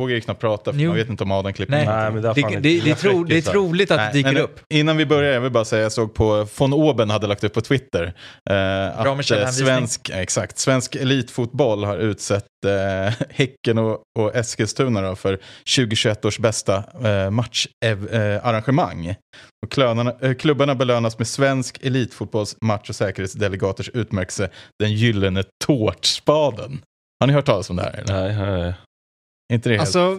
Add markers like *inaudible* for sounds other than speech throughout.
vågar ju knappt prata för Jo. man vet inte om Adam klipper Nej, in. Nej, men det har det, det, det, är tro, det är fräckisar. troligt att Nej, det dyker men upp. Innan vi börjar, jag vill bara säga, jag såg på, von Oben hade lagt upp på Twitter. Eh, med att eh, svensk, exakt, svensk elitfotboll har utsett eh, Häcken och, och Eskilstuna då, för 2021 års bästa eh, matcharrangemang. Och klönerna, eh, klubbarna belönas med svensk elitfotbolls match och säkerhetsdelegaters utmärkelse, den gyllene tårtspaden. Har ni hört talas om det här? Eller? Nej, nej, nej. Är inte det helt Alltså,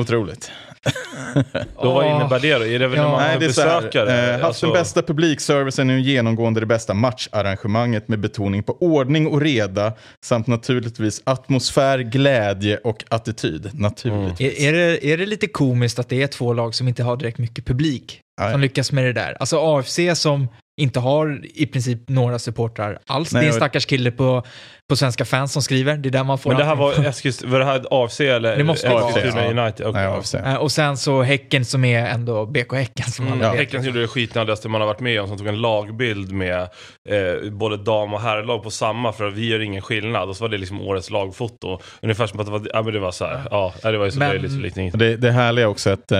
otroligt? *laughs* Och vad innebär det då? Är det evenemang Ja. för Nej, det är besökare? eh, haft Alltså- den bästa publikservicen är genomgående det bästa matcharrangemanget med betoning på ordning och reda samt naturligtvis atmosfär, glädje och attityd. Naturligtvis. är, är, det, är det lite komiskt att det är två lag som inte har direkt mycket publik Nej. som lyckas med det där? Alltså AFC som inte har i princip några supportrar alls. Nej, det är en stackars kille på, på Svenska fans som skriver. Det är där man får Men det här var. Eskilstuna, var det här AFC eller? Det måste vara AFC, ja. United? Okay. Nej, AFC. Eh, Och sen så Häcken som är ändå BK Häcken som Mm. alla vet. Häcken gjorde det skitnödigaste man har varit med om, som tog en lagbild med eh, både dam och herrlag på samma, för att vi gör ingen skillnad. Och så var det liksom årets lagfoto. Ungefär som att det var, ja men det var så här, ja, det var ju så Men- löjligt så Det, det härliga är också att eh,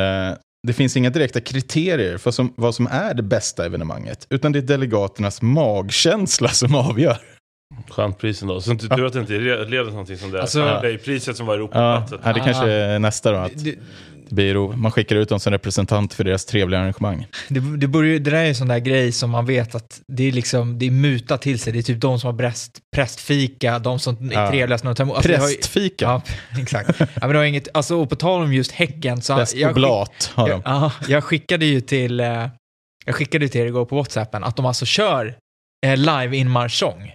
det finns inga direkta kriterier för som, vad som är det bästa evenemanget. Utan det är delegaternas magkänsla som avgör. Skönt pris ändå. Så inte tur att det inte leder till någonting som det. Alltså- Alltså, det är priset som var Europaplatsen. ja, det kanske Ah. är nästa då. Att Det, ro- man skickar ut dem som representant för deras trevliga arrangemang. det, det, börjar, ju- det där är en sån där grej som man vet att det är liksom, det är mutat till sig. Det är typ de som har präst, prästfika, de som är Ja. trevligast när de tar emot. Alltså, det har Prästfika. Ja, *laughs* exakt. Ja, men det har inget, alltså, och på tal om just Häcken, så Präst jag, blat har jag, de. ja, jag skickade ju till, eh, jag skickade till er igår på WhatsAppen att de alltså kör eh, live in marschsång.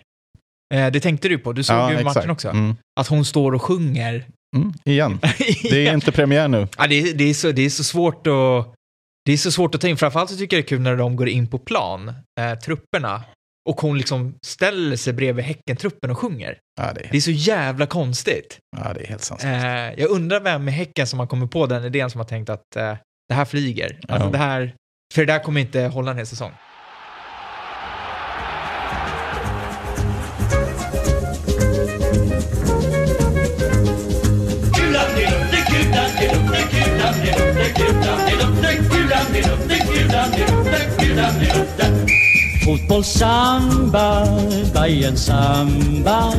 Eh, det tänkte du på, du såg ju matchen också. Mm. Att hon står och sjunger. Mm, igen. *laughs* Det är inte premiär nu. Ja, det, är, det, är så, det är så svårt att... Det är så svårt att ta in, framförallt så tycker jag det är kul när de går in på plan, eh, trupperna, och hon liksom ställer sig bredvid Häcken-truppen och sjunger. Ja, det, Det är, är så jävla konstigt. ja, det är helt sanslöst. Eh, jag undrar vem i Häcken som har kommit på den idén som har tänkt att eh, det här flyger. Alltså Ja. det här, för det där kommer inte hålla en hel säsong. Fotbollssamba, Bajen samba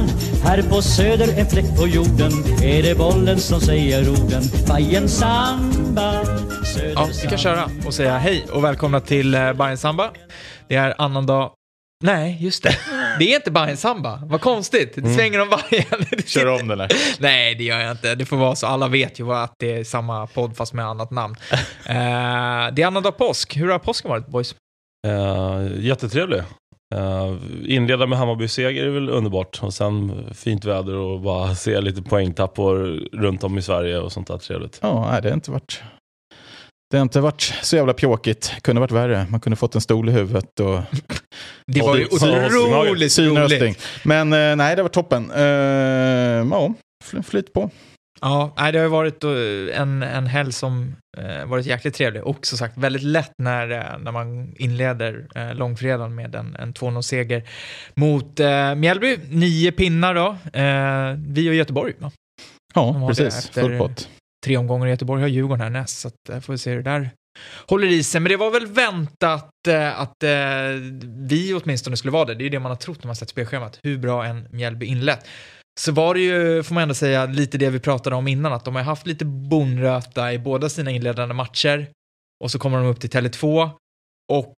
Här på söder en fläck på jorden Är det bollen som säger orden Bajen samba, söder Ja, vi kan köra och säga hej och välkomna till eh, Bayern Samba. Det är annandag... Nej, just det. *laughs* Det är inte Bayern Samba. Vad konstigt. Det svänger om. *laughs* Det Kör om den här. Nej, det gör jag inte. Det får vara så. Alla vet ju att det är samma podd fast med annat namn. *laughs* Eh, det är annandag påsk. Hur har påsken varit, boys? Uh, jättetrevlig. Uh, inleda med Hammarby-seger är väl underbart. Och sen fint väder och bara se lite poängtappor runt om i Sverige och sånt där trevligt. Ja, nej, det har inte varit... Det har inte varit så jävla pjåkigt. Kunde varit värre. Man kunde fått en stol i huvudet och Det var ju otroligt roligt. Men eh, nej, det var toppen. Uh, ja, fl- flyt på. Ja, nej, det har ju varit eh, en, en helg som eh, varit jäkligt trevlig och som sagt väldigt lätt när, eh, när man inleder eh, långfredagen med en, en 2-0-seger mot eh, Mjällby. Nio pinnar då. Eh, vi och Göteborg. Va? Ja, precis. Full pott. Tre omgångar i Göteborg har Djurgården härnäst, så att, eh, får vi se hur det där håller i sig. Men det var väl väntat eh, att eh, vi åtminstone skulle vara det. Det är ju det man har trott när man sett spelschemat, hur bra en Mjällby inlett. Så var det ju, får man ändå säga, lite det vi pratade om innan, att de har haft lite bonröta i båda sina inledande matcher. Och så kommer de upp till Tele2. Och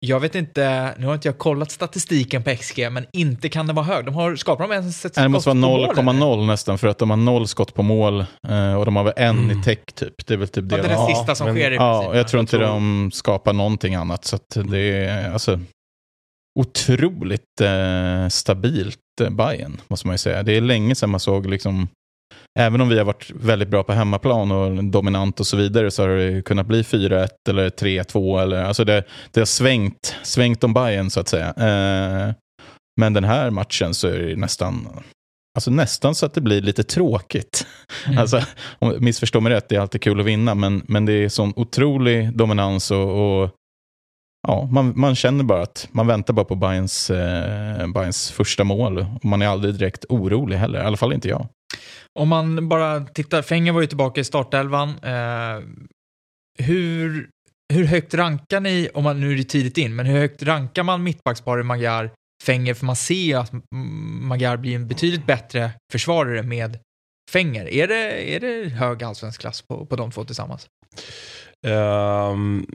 jag vet inte, nu har inte jag kollat statistiken på XG, men inte kan det vara hög. De har, skapar de ens ett Det måste skott vara på mål, eller? 0,0 nästan för att de har noll skott på mål eh, och de har väl en Mm. i täck typ. Det är väl typ det. Ja, det är de det sista som men- sker i Ja, princip. jag tror inte Jag tror- de skapar någonting annat. Så att det är alltså otroligt eh, stabilt eh, Bayern måste man ju säga. Det är länge sedan man såg liksom Även om vi har varit väldigt bra på hemmaplan och dominant och så vidare så har det kunnat bli 4-1 eller 3-2. Eller, alltså det, det har svängt, svängt om Bayern så att säga. Eh, men den här matchen så är det nästan, alltså nästan så att det blir lite tråkigt. Mm. Alltså, missförstå mig rätt, det är alltid kul att vinna, men, men det är sån otrolig dominans och, och ja, man, man känner bara att man väntar bara på Bayerns, eh, Bayerns första mål. Och man är aldrig direkt orolig heller, i alla fall inte jag. Om man bara tittar, Fenger var ju tillbaka i startelvan. Eh, hur, hur högt rankar ni, om man nu är det tidigt in, men hur högt rankar man mittbacksparet Magyar Fenger? För man ser ju att Magyar blir en betydligt bättre försvarare med Fenger. Är det, är det hög allsvensk klass på, på de två tillsammans? Um,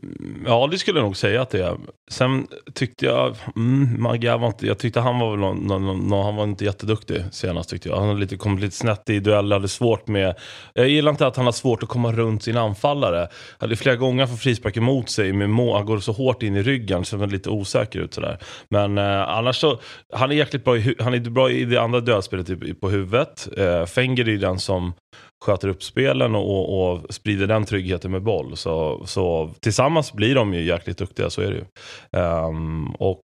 ja, det skulle jag nog säga att det är. Sen tyckte jag, mm, Magia var inte, jag tyckte han var väl någon, någon, någon, han var inte jätteduktig senast tyckte jag. Han hade lite, kom lite snett i dueller, hade svårt med, jag gillar inte att han har svårt att komma runt sin anfallare. Hade flera gånger fått frispark emot sig med må, han går så hårt in i ryggen så han lite osäker ut sådär. Men eh, annars så, han är jäkligt bra i, han är bra i det andra dödspelet typ, på huvudet. Eh, Fenger är ju den som sköter upp spelen och, och, sprider den tryggheten med boll. Så, så tillsammans blir de ju jäkligt duktiga, så är det ju. Um, och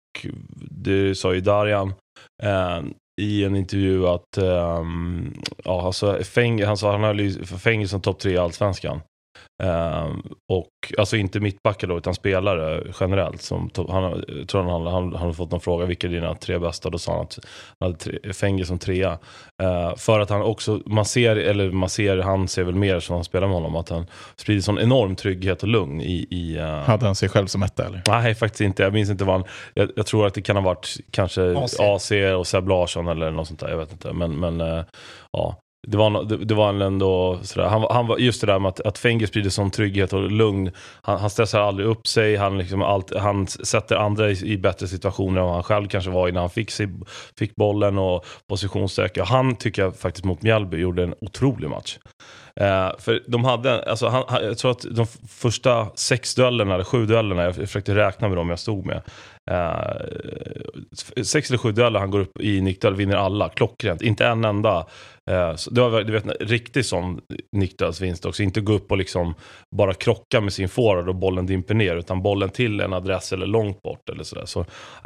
det sa ju Darjan uh, i en intervju att um, ja, alltså, Feng, han sa han höll Fängelse som topp tre i Allsvenskan. Um, och alltså inte mittbackar då, utan spelare generellt. Som, han, tror han, han, han fått någon fråga, vilka är dina tre bästa? Då sa han att han hade tre, Fenger som trea. Uh, för att han också, man ser, eller man ser, han ser väl mer som han spelar med honom, att han sprider sån enorm trygghet och lugn i... i uh... Hade han sig själv som etta eller? Nej, faktiskt inte. Jag minns inte vad han, jag, jag tror att det kan ha varit kanske AC, AC och Seb Larsson eller något sånt där, jag vet inte. Men, men uh, ja, det var, det, det var ändå sådär, han, han var, just det där med att, att Fenger sprider sån trygghet och lugn. Han, han stressar aldrig upp sig, han, liksom allt, han sätter andra i, i, bättre situationer än vad han själv kanske var innan han fick, sig, fick bollen och positionsstärka. Han tycker jag faktiskt mot Mjällby gjorde en otrolig match. Eh, för de hade, alltså han, jag tror att de första sex duellerna, eller sju duellerna, jag försökte räkna med dem jag stod med. Eh, sex eller sju dueller han går upp i nickduell, vinner alla, klockrent. Inte en enda så det var du vet, en riktig sån nickdödsvinst också. Inte gå upp och liksom bara krocka med sin forward och bollen dimper ner. Utan bollen till en adress eller långt bort eller sådär. Så, äh,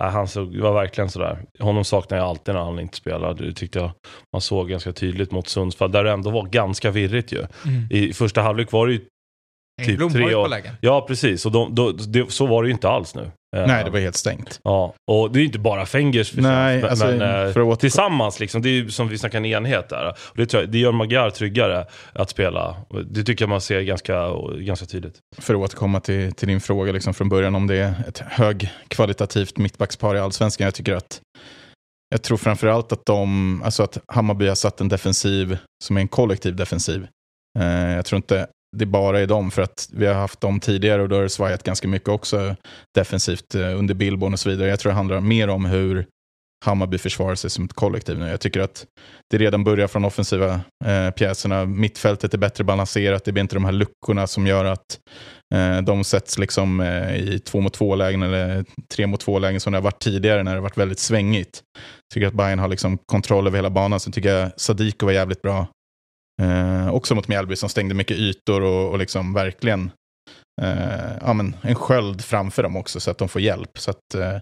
han såg, var verkligen sådär. Honom saknar jag alltid när han inte spelar. Det tyckte jag man såg ganska tydligt mot Sundsvall. Där det ändå var ganska virrigt ju. Mm. I första halvlek var det ju Typ tre år. Ja, precis. Och de, de, de, så var det ju inte alls nu. Nej, det var helt stängt. Ja, och det är ju inte bara Fengers förtjänst. Nej, alltså, men eh, för att... tillsammans, liksom, det är ju som vi snackar en enhet där. Och det, jag, det gör Magyar tryggare att spela. Det tycker jag man ser ganska, ganska tydligt. För att återkomma till, till din fråga liksom från början om det är ett högkvalitativt mittbackspar i allsvenskan. Jag tycker att jag tror framförallt att, de, alltså att Hammarby har satt en defensiv som är en kollektiv defensiv. Eh, jag tror inte det bara är dem, för att vi har haft dem tidigare och då har det svajat ganska mycket också defensivt eh, under Billborn och så vidare. Jag tror det handlar mer om hur Hammarby försvarar sig som ett kollektiv nu. Jag tycker att det redan börjar från offensiva eh, pjäserna. Mittfältet är bättre balanserat, det blir inte de här luckorna som gör att eh, de sätts liksom eh, i två mot två lägen eller tre mot två lägen som det har varit tidigare när det har varit väldigt svängigt. Jag tycker att Bayern har liksom kontroll över hela banan. Sen tycker jag Sadiko var jävligt bra Eh, också mot Mjällby som stängde mycket ytor och, och liksom verkligen eh, ja, men en sköld framför dem också så att de får hjälp. Så att, eh,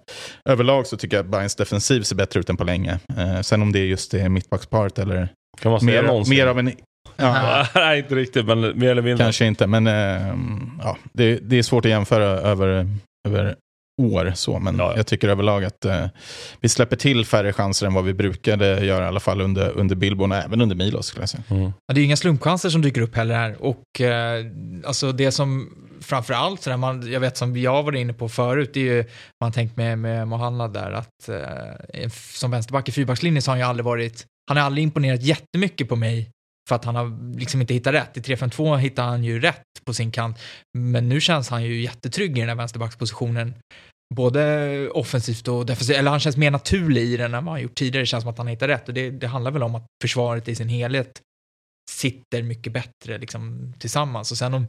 överlag så tycker jag att Bayerns defensiv ser bättre ut än på länge. Eh, sen om det är just det mittbacksparet eller kan man mer, mer av en *laughs* Ja. Nej, inte riktigt, men mer eller mindre. Kanske inte, men äh, ja, det, det, är svårt att jämföra över, över år. Så, men ja. jag tycker överlag att eh, vi släpper till färre chanser än vad vi brukade göra i alla fall under, under Billborn och även under Milos. Skulle jag säga. Mm. Ja, det är inga slumpchanser som dyker upp heller här. Och eh, alltså det som framför allt, sådär, man, jag vet som jag var inne på förut, det är ju, man tänkt med, med Mohannad där, att eh, som vänsterback i fyrbackslinjen så har han ju aldrig varit, han har aldrig imponerat jättemycket på mig för att han har liksom inte hittat rätt. I 3-5-2 hittar han ju rätt på sin kant, men nu känns han ju jättetrygg i den här vänsterbackspositionen både offensivt och defensivt, eller han känns mer naturlig i den än vad han gjort tidigare. Det känns som att han hittar rätt och det, det handlar väl om att försvaret i sin helhet sitter mycket bättre liksom, tillsammans. Och sen om,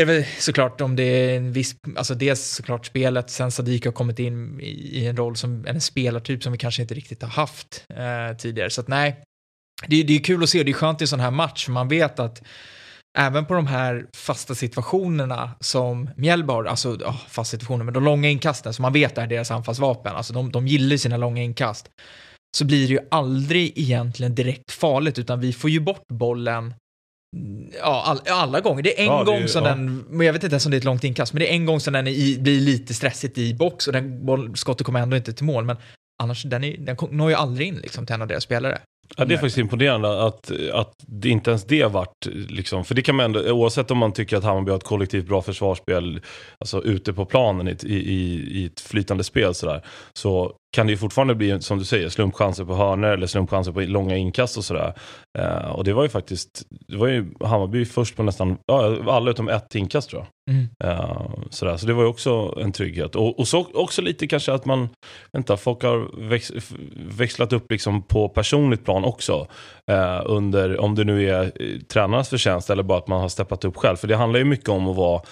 är det väl såklart om det är en viss, alltså dels såklart spelet, sen Sadiq har kommit in i, i en roll som en spelartyp som vi kanske inte riktigt har haft eh, tidigare. Så att nej, det, det är kul att se, det är skönt i en sån här match, man vet att även på de här fasta situationerna som Mjällby har, alltså oh, fasta situationer, men de långa inkasten som man vet är deras anfallsvapen, alltså de, de gillar sina långa inkast, så blir det ju aldrig egentligen direkt farligt, utan vi får ju bort bollen Ja, all, alla gånger. Det är en ja, gång som ja. den, jag vet inte ens om det är ett långt inkast, men det är en gång som den i, blir lite stressigt i box och den boll, skottet kommer ändå inte till mål. Men annars, den, är, den når ju aldrig in liksom, till en av deras spelare. Ja, det är faktiskt imponerande att, att det inte ens det vart, liksom, för det kan man ändå, oavsett om man tycker att Hammarby har ett kollektivt bra försvarsspel, alltså ute på planen i, i, i ett flytande spel sådär, så kan det ju fortfarande bli, som du säger, slumpchanser på hörnor eller slumpchanser på långa inkast och sådär. Eh, och det var ju faktiskt, det var ju Hammarby först på nästan, ja, alla utom ett inkast tror jag. Mm. Eh, sådär. Så det var ju också en trygghet. Och, och så också lite kanske att man, vänta, folk har väx, växlat upp liksom på personligt plan också. Eh, under, om det nu är eh, tränarnas förtjänst eller bara att man har steppat upp själv. För det handlar ju mycket om att vara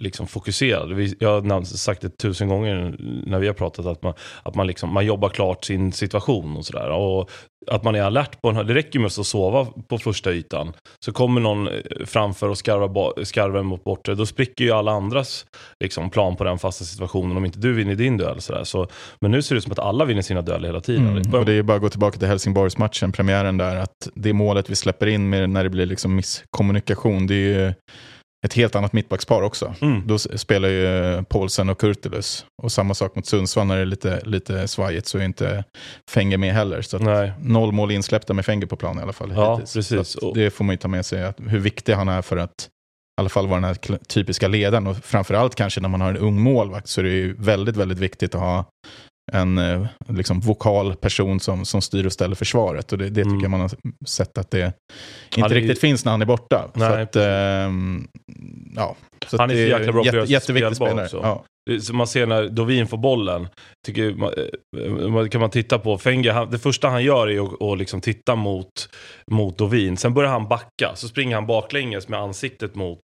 liksom fokuserad. Jag har sagt det tusen gånger när vi har pratat att man, att man, liksom, man jobbar klart sin situation och sådär. Och att man är alert på den Det räcker med att sova på första ytan. Så kommer någon eh, framför och skarvar, skarvar mot bortre. Då spricker ju alla andras liksom, plan på den fasta situationen om inte du vinner din duell. Sådär. Så, men nu ser det ut som att alla vinner sina dueller hela tiden. Mm. Och det är bara att gå tillbaka till Helsingborgsmatchen, premiären där. Att det målet vi släpper in med när det blir liksom misskommunikation. Det är ju ett helt annat mittbackspar också. Mm. Då spelar ju Paulsen och Kurtulus. Och samma sak mot Sundsvall när det är lite, lite svajigt så är inte Fenger med heller. Så noll mål insläppta med Fenger på plan i alla fall. Ja, precis. det får man ju ta med sig, att, hur viktig han är för att i alla fall vara den här typiska ledaren. Och framförallt kanske när man har en ung målvakt så är det ju väldigt, väldigt viktigt att ha en eh, liksom, vokal person som, som styr och ställer försvaret. Och det, det tycker mm. jag man har sett att det inte han riktigt finns när han är borta. Nej, så att, ähm, ja, så han är så jäkla bra på jätteviktig spelare. Också. Ja. Som man ser när Dovin får bollen, tycker man, kan man titta på. Fenger, det första han gör är att, att liksom titta mot, mot Dovin. Sen börjar han backa, så springer han baklänges med ansiktet mot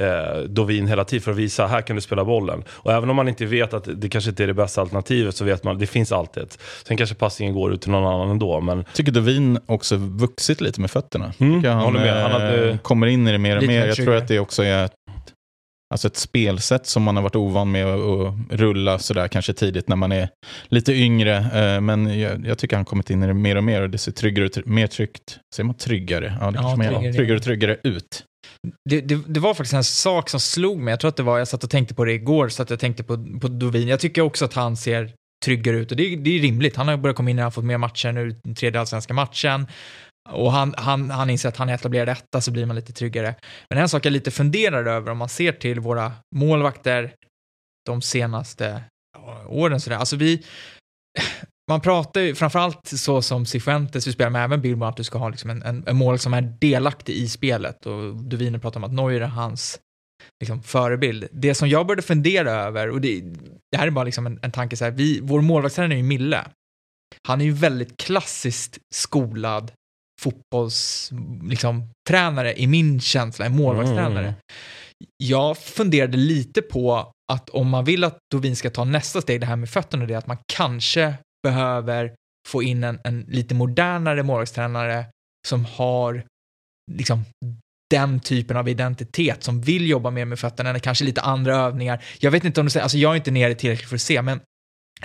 eh, Dovin hela tiden för att visa här kan du spela bollen. Och även om man inte vet att det kanske inte är det bästa alternativet så vet man att det finns alltid ett. Sen kanske passningen går ut till någon annan ändå. Men... Tycker Dovin också vuxit lite med fötterna. Mm, han, han hade... kommer in i det mer och mer. Jag tror att det också är Alltså ett spelsätt som man har varit ovan med att rulla sådär kanske tidigt när man är lite yngre. Eh, men jag, jag tycker han kommit in i det mer och mer och det ser tryggare och mer tryggt. Säger man tryggare? Ja, det ja, man tryggare. tryggare och tryggare ut. Det, det, det, var faktiskt en sak som slog mig. Jag tror att det var, jag satt och tänkte på det igår, så att jag tänkte på, på Dovin. Jag tycker också att han ser tryggare ut och det, det är rimligt. Han har börjat komma in, han har fått mer matcher nu, tredje allsvenska matchen. Och han, han, han inser att han är etablerad etta så blir man lite tryggare. Men en sak jag lite funderar över om man ser till våra målvakter de senaste åren sådär. Alltså vi, *sighs* man pratar ju framförallt så som Cifuentes, vi spelar med även Bilbo, att du ska ha liksom en, en, en mål som är delaktig i spelet och Duviner pratar om att Neuer är hans liksom, förebild. Det som jag började fundera över, och det, det här är bara liksom en, en tanke så här, vi, vår målvaktstränare är ju Mille. Han är ju väldigt klassiskt skolad fotbollstränare liksom, i min känsla, en målvaktstränare. Mm. Jag funderade lite på att om man vill att Dovin ska ta nästa steg, det här med fötterna, det är att man kanske behöver få in en, en lite modernare målvaktstränare som har liksom den typen av identitet, som vill jobba mer med fötterna, eller kanske lite andra övningar. Jag vet inte om du säger, alltså jag är inte nere tillräckligt för att se, men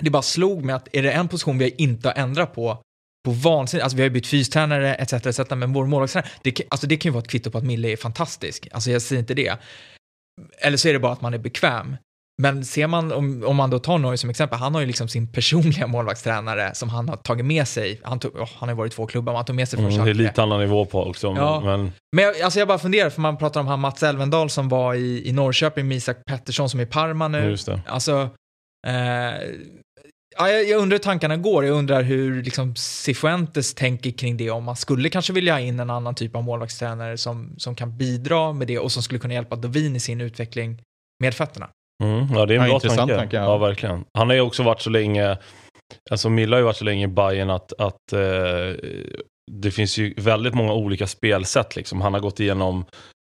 det bara slog mig att är det en position vi inte har ändrat på på vansinnigt, alltså vi har ju bytt fystränare etc, etc men vår målvaktstränare, det, alltså det kan ju vara ett kvitto på att Mille är fantastisk, alltså jag säger inte det. Eller så är det bara att man är bekväm. Men ser man, om, om man då tar Norge som exempel, han har ju liksom sin personliga *laughs* målvaktstränare som han har tagit med sig. Han, tog, oh, han har ju varit i två klubbar, men han tog med sig från mm, Det är lite annan nivå på också. Ja. Men, men jag, alltså jag bara funderar, för man pratar om han Mats Elvendal som var i, i Norrköping med Isak Pettersson som är i Parma nu. Just det. Alltså, eh, Ja, jag, undrar hur tankarna går. Jag undrar hur liksom, Cifuentes tänker kring det. Om man skulle kanske vilja ha in en annan typ av målvaktstränare som, som kan bidra med det och som skulle kunna hjälpa Dovin i sin utveckling med fötterna. Mm, ja, det är en ja, bra tanke. tanke ja. ja. verkligen. Han har ju också varit så länge, alltså Milla har ju varit så länge i Bayern att, att eh, det finns ju väldigt många olika spelsätt. Liksom. Han har gått igenom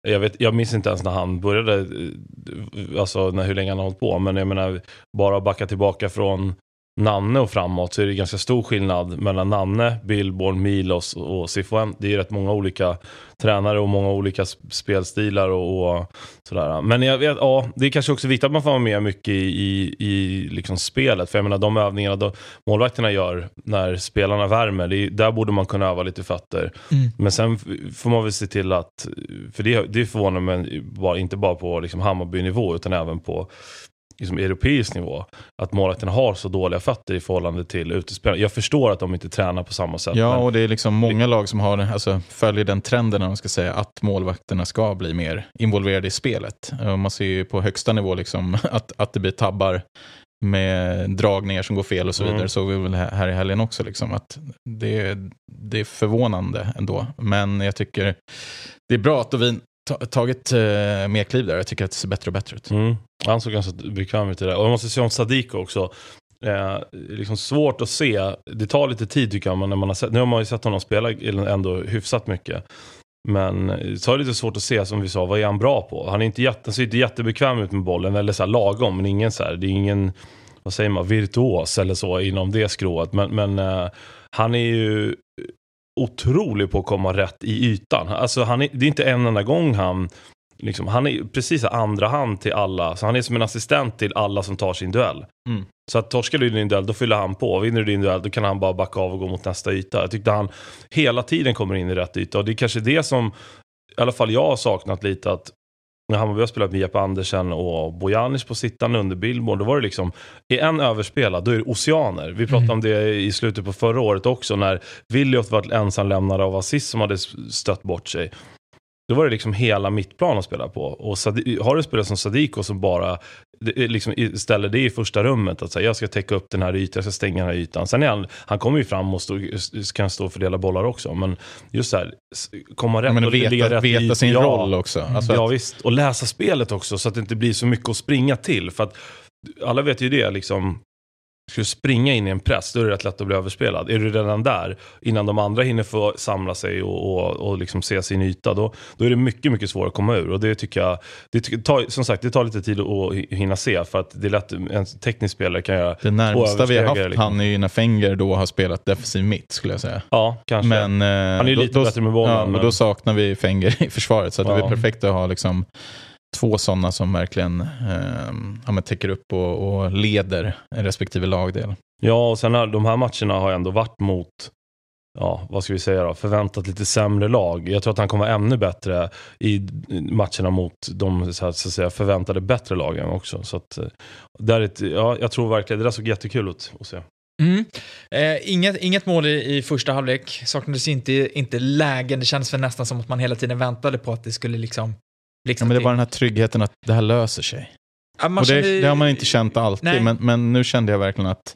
jag, vet, jag minns inte ens när han började, eh, alltså när, hur länge han har hållit på, men jag menar bara backa tillbaka från Nanne och framåt så är det ganska stor skillnad mellan Nanne, Billborn, Milos och Cifuentes. Det är rätt många olika tränare och många olika spelstilar och, och sådär. Men jag vet, ja, det är kanske också viktigt att man får vara med mycket i, i, i liksom spelet. För jag menar de övningarna då, målvakterna gör när spelarna värmer, det är, där borde man kunna öva lite fötter. Mm. Men sen får man väl se till att, för det, det förvånar mig bara, inte bara på liksom Hammarby-nivå utan även på liksom, europeisk nivå. Att målvakterna har så dåliga fötter i förhållande till utespelarna. Jag förstår att de inte tränar på samma sätt. Ja, och det är liksom många lag som har, alltså, följer den trenden, man ska säga, att målvakterna ska bli mer involverade i spelet. Man ser ju på högsta nivå liksom, *laughs* att, att det blir tabbar med dragningar som går fel och så Mm. vidare. Såg vi väl här i helgen också. Liksom, att det, det är förvånande ändå. Men jag tycker det är bra att Dovin tagit eh, mer kliv där. Jag tycker att det ser bättre och bättre ut. Mm. Han såg ganska bekväm ut i det. Och jag måste säga om Sadiko också. Eh, liksom svårt att se. Det tar lite tid tycker jag. Men när man har sett, nu har man ju sett honom spela ändå hyfsat mycket. Men eh, så är det lite svårt att se som vi sa, vad är han bra på? Han, är inte jätte, han ser inte jättebekväm ut med bollen, eller så här lagom, men ingen så här, det är ingen, vad säger man, virtuos eller så inom det skrået. Men, men eh, han är ju otrolig på att komma rätt i ytan. Alltså han är, det är inte en enda gång han Liksom, han är precis andra hand till alla, så han är som en assistent till alla som tar sin duell. Mm. Så att torskar du din duell, då fyller han på. Vinner du din duell, då kan han bara backa av och gå mot nästa yta. Jag tyckte han hela tiden kommer in i rätt yta. Och det är kanske det som, i alla fall jag har saknat lite, att när Hammarby har spelat med Jeppe Andersen och Bojanic på sittande under Billboard, då var det liksom, i en överspelad, då är det oceaner. Vi pratade Mm. om det i slutet på förra året också, när Williot var ensamlämnare av assist som hade stött bort sig. Då var det liksom hela mittplan att spela på. Och har du spelat som Sadiko som bara liksom ställer det i första rummet, att säga, jag ska täcka upp den här ytan, jag ska stänga den här ytan. Sen är han, han kommer ju fram och stå, kan stå och fördela bollar också. Men just så här, komma rätt Men och ligga veta, rätt i veta sin Ja. roll också. Alltså ja att, visst, och läsa spelet också så att det inte blir så mycket att springa till. För att alla vet ju det, liksom. Ska du springa in i en press, då är det rätt lätt att bli överspelad. Är du redan där, innan de andra hinner få samla sig och, och, och liksom se sin yta, då, då är det mycket, mycket svårare att komma ur. Och det tycker jag, det tar, som sagt, det tar lite tid att hi- hinna se, för att det är lätt, en teknisk spelare kan göra, det närmsta vi har haft liksom. han är ju när Fenger då har spelat defensiv mitt skulle jag säga. ja, kanske. Men, eh, Han är ju då, lite då, bättre med bollen, Ja, men men- då saknar vi Fenger i försvaret. Så att det Ja. är perfekt att ha liksom två sådana som verkligen eh, ja, men täcker upp och, och leder en respektive lagdel. Ja, och sen har de här matcherna har ändå varit mot, ja, vad ska vi säga då, förväntat lite sämre lag. Jag tror att han kommer vara ännu bättre i matcherna mot de så, här, så att säga, förväntade bättre lagen också. Så att, eh, där är ett, ja, jag tror verkligen, det där såg jättekul ut att se. Mm. Eh, inget, inget mål i, i första halvlek, saknades inte, inte lägen. Det kändes väl nästan som att man hela tiden väntade på att det skulle liksom blixtra Ja, men det var den här tryggheten att det här löser sig. Ja, och det, kände- det har man inte känt alltid, men, men nu kände jag verkligen att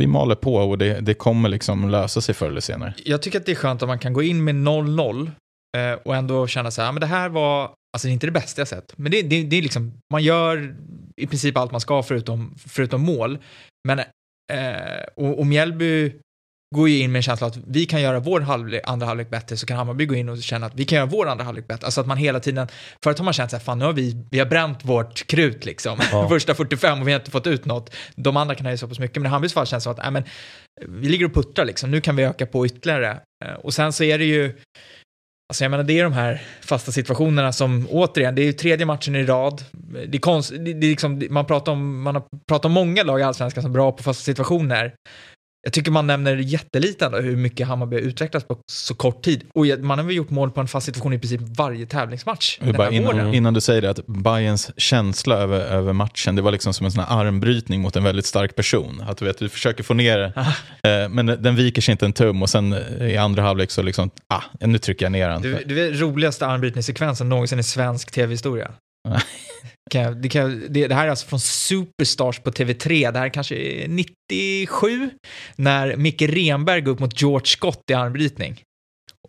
vi maler på och det, det kommer liksom lösa sig förr eller senare. Jag tycker att det är skönt att man kan gå in med 0-0 eh, och ändå känna så här, men det här var, alltså det är inte det bästa jag sett, men det, det, det är liksom, man gör i princip allt man ska förutom, förutom mål. Men, eh, och, och Mjällby går ju in med en känsla att vi kan göra vår halvlek, andra halvlek bättre, så kan Hammarby gå in och känna att vi kan göra vår andra halvlek bättre. Alltså att man hela tiden, förut har man känt så här, fan nu har vi, vi har bränt vårt krut liksom, Ja. *laughs* första 45 och vi har inte fått ut något. De andra kan ha så pass mycket, men i Hammarbys fall känns det som att, nej men, vi ligger och puttrar liksom, nu kan vi öka på ytterligare. Eh, Och sen så är det ju, alltså jag menar det är de här fasta situationerna som återigen, det är ju tredje matchen i rad. Det är konst, det, det är liksom, man pratar om, man har pratat om många lag i Allsvenskan som är bra på fasta situationer. Jag tycker man nämner jättelite ändå hur mycket Hammarby har utvecklats på så kort tid. Och man har väl gjort mål på en fast situation i princip varje tävlingsmatch innan, innan du säger det, att Bayerns känsla över, över matchen, det var liksom som en sån här armbrytning mot en väldigt stark person. Att du vet, du försöker få ner, Ah. eh, men den viker sig inte en tum och sen eh, i andra halvlek så liksom, ah, nu trycker jag ner den. Du, du vet roligaste armbrytningssekvensen någonsin i svensk tv-historia? *laughs* Kan det, kan, det, det här är alltså från Superstars på TV3, det här kanske är 97, när Micke Renberg går upp mot George Scott i armbrytning.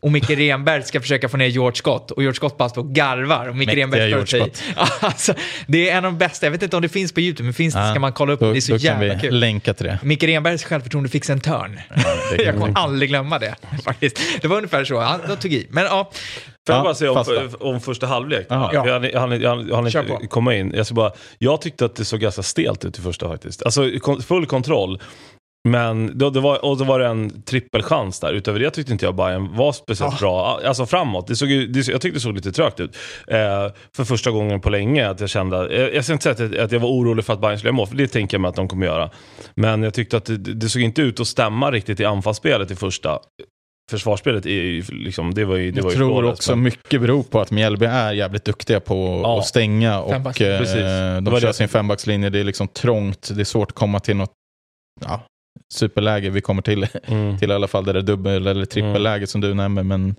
Och Micke *laughs* Renberg ska försöka få ner George Scott och George Scott bara står och garvar och Micke Mäktiga Renberg George sig. *laughs* alltså, det är en av de bästa, jag vet inte om det finns på YouTube, men finns det Ja, ska man kolla upp, Då, det är så då kan jävla vi kul. länka till det. Micke Renbergs självförtroende fick sig en törn. Ja, *laughs* Jag kan kommer aldrig glömma det, faktiskt. Det var ungefär så, han, tog i. Men ja, Får jag Ja, bara säga om, om första halvlek? Jaha. Jag jag jag hann, jag hann inte komma in. Jag, ska bara, jag tyckte att det såg ganska stelt ut i första faktiskt. Alltså full kontroll. Men då, det var, och då var det en trippelchans där. Utöver det tyckte inte jag Bayern var speciellt Ah. bra. Alltså framåt. Det såg, det, jag tyckte det såg lite trögt ut. Eh, för första gången på länge. Att jag kände, eh, jag ska inte säga att, att jag var orolig för att Bayern skulle göra mål, för det tänker jag mig att de kommer göra. Men jag tyckte att det, det såg inte ut att stämma riktigt i anfallsspelet i första. Försvarsspelet är ju liksom, det var ju, det Jag var ju tror också men- mycket beror på att Mjällby är jävligt duktiga på Ja. att stänga och eh, Precis. De var kör det. sin fembackslinje. Det är liksom trångt, det är svårt att komma till något ja, superläge. Vi kommer till, Mm. till i alla fall det där dubbel eller trippelläget som du nämner. Men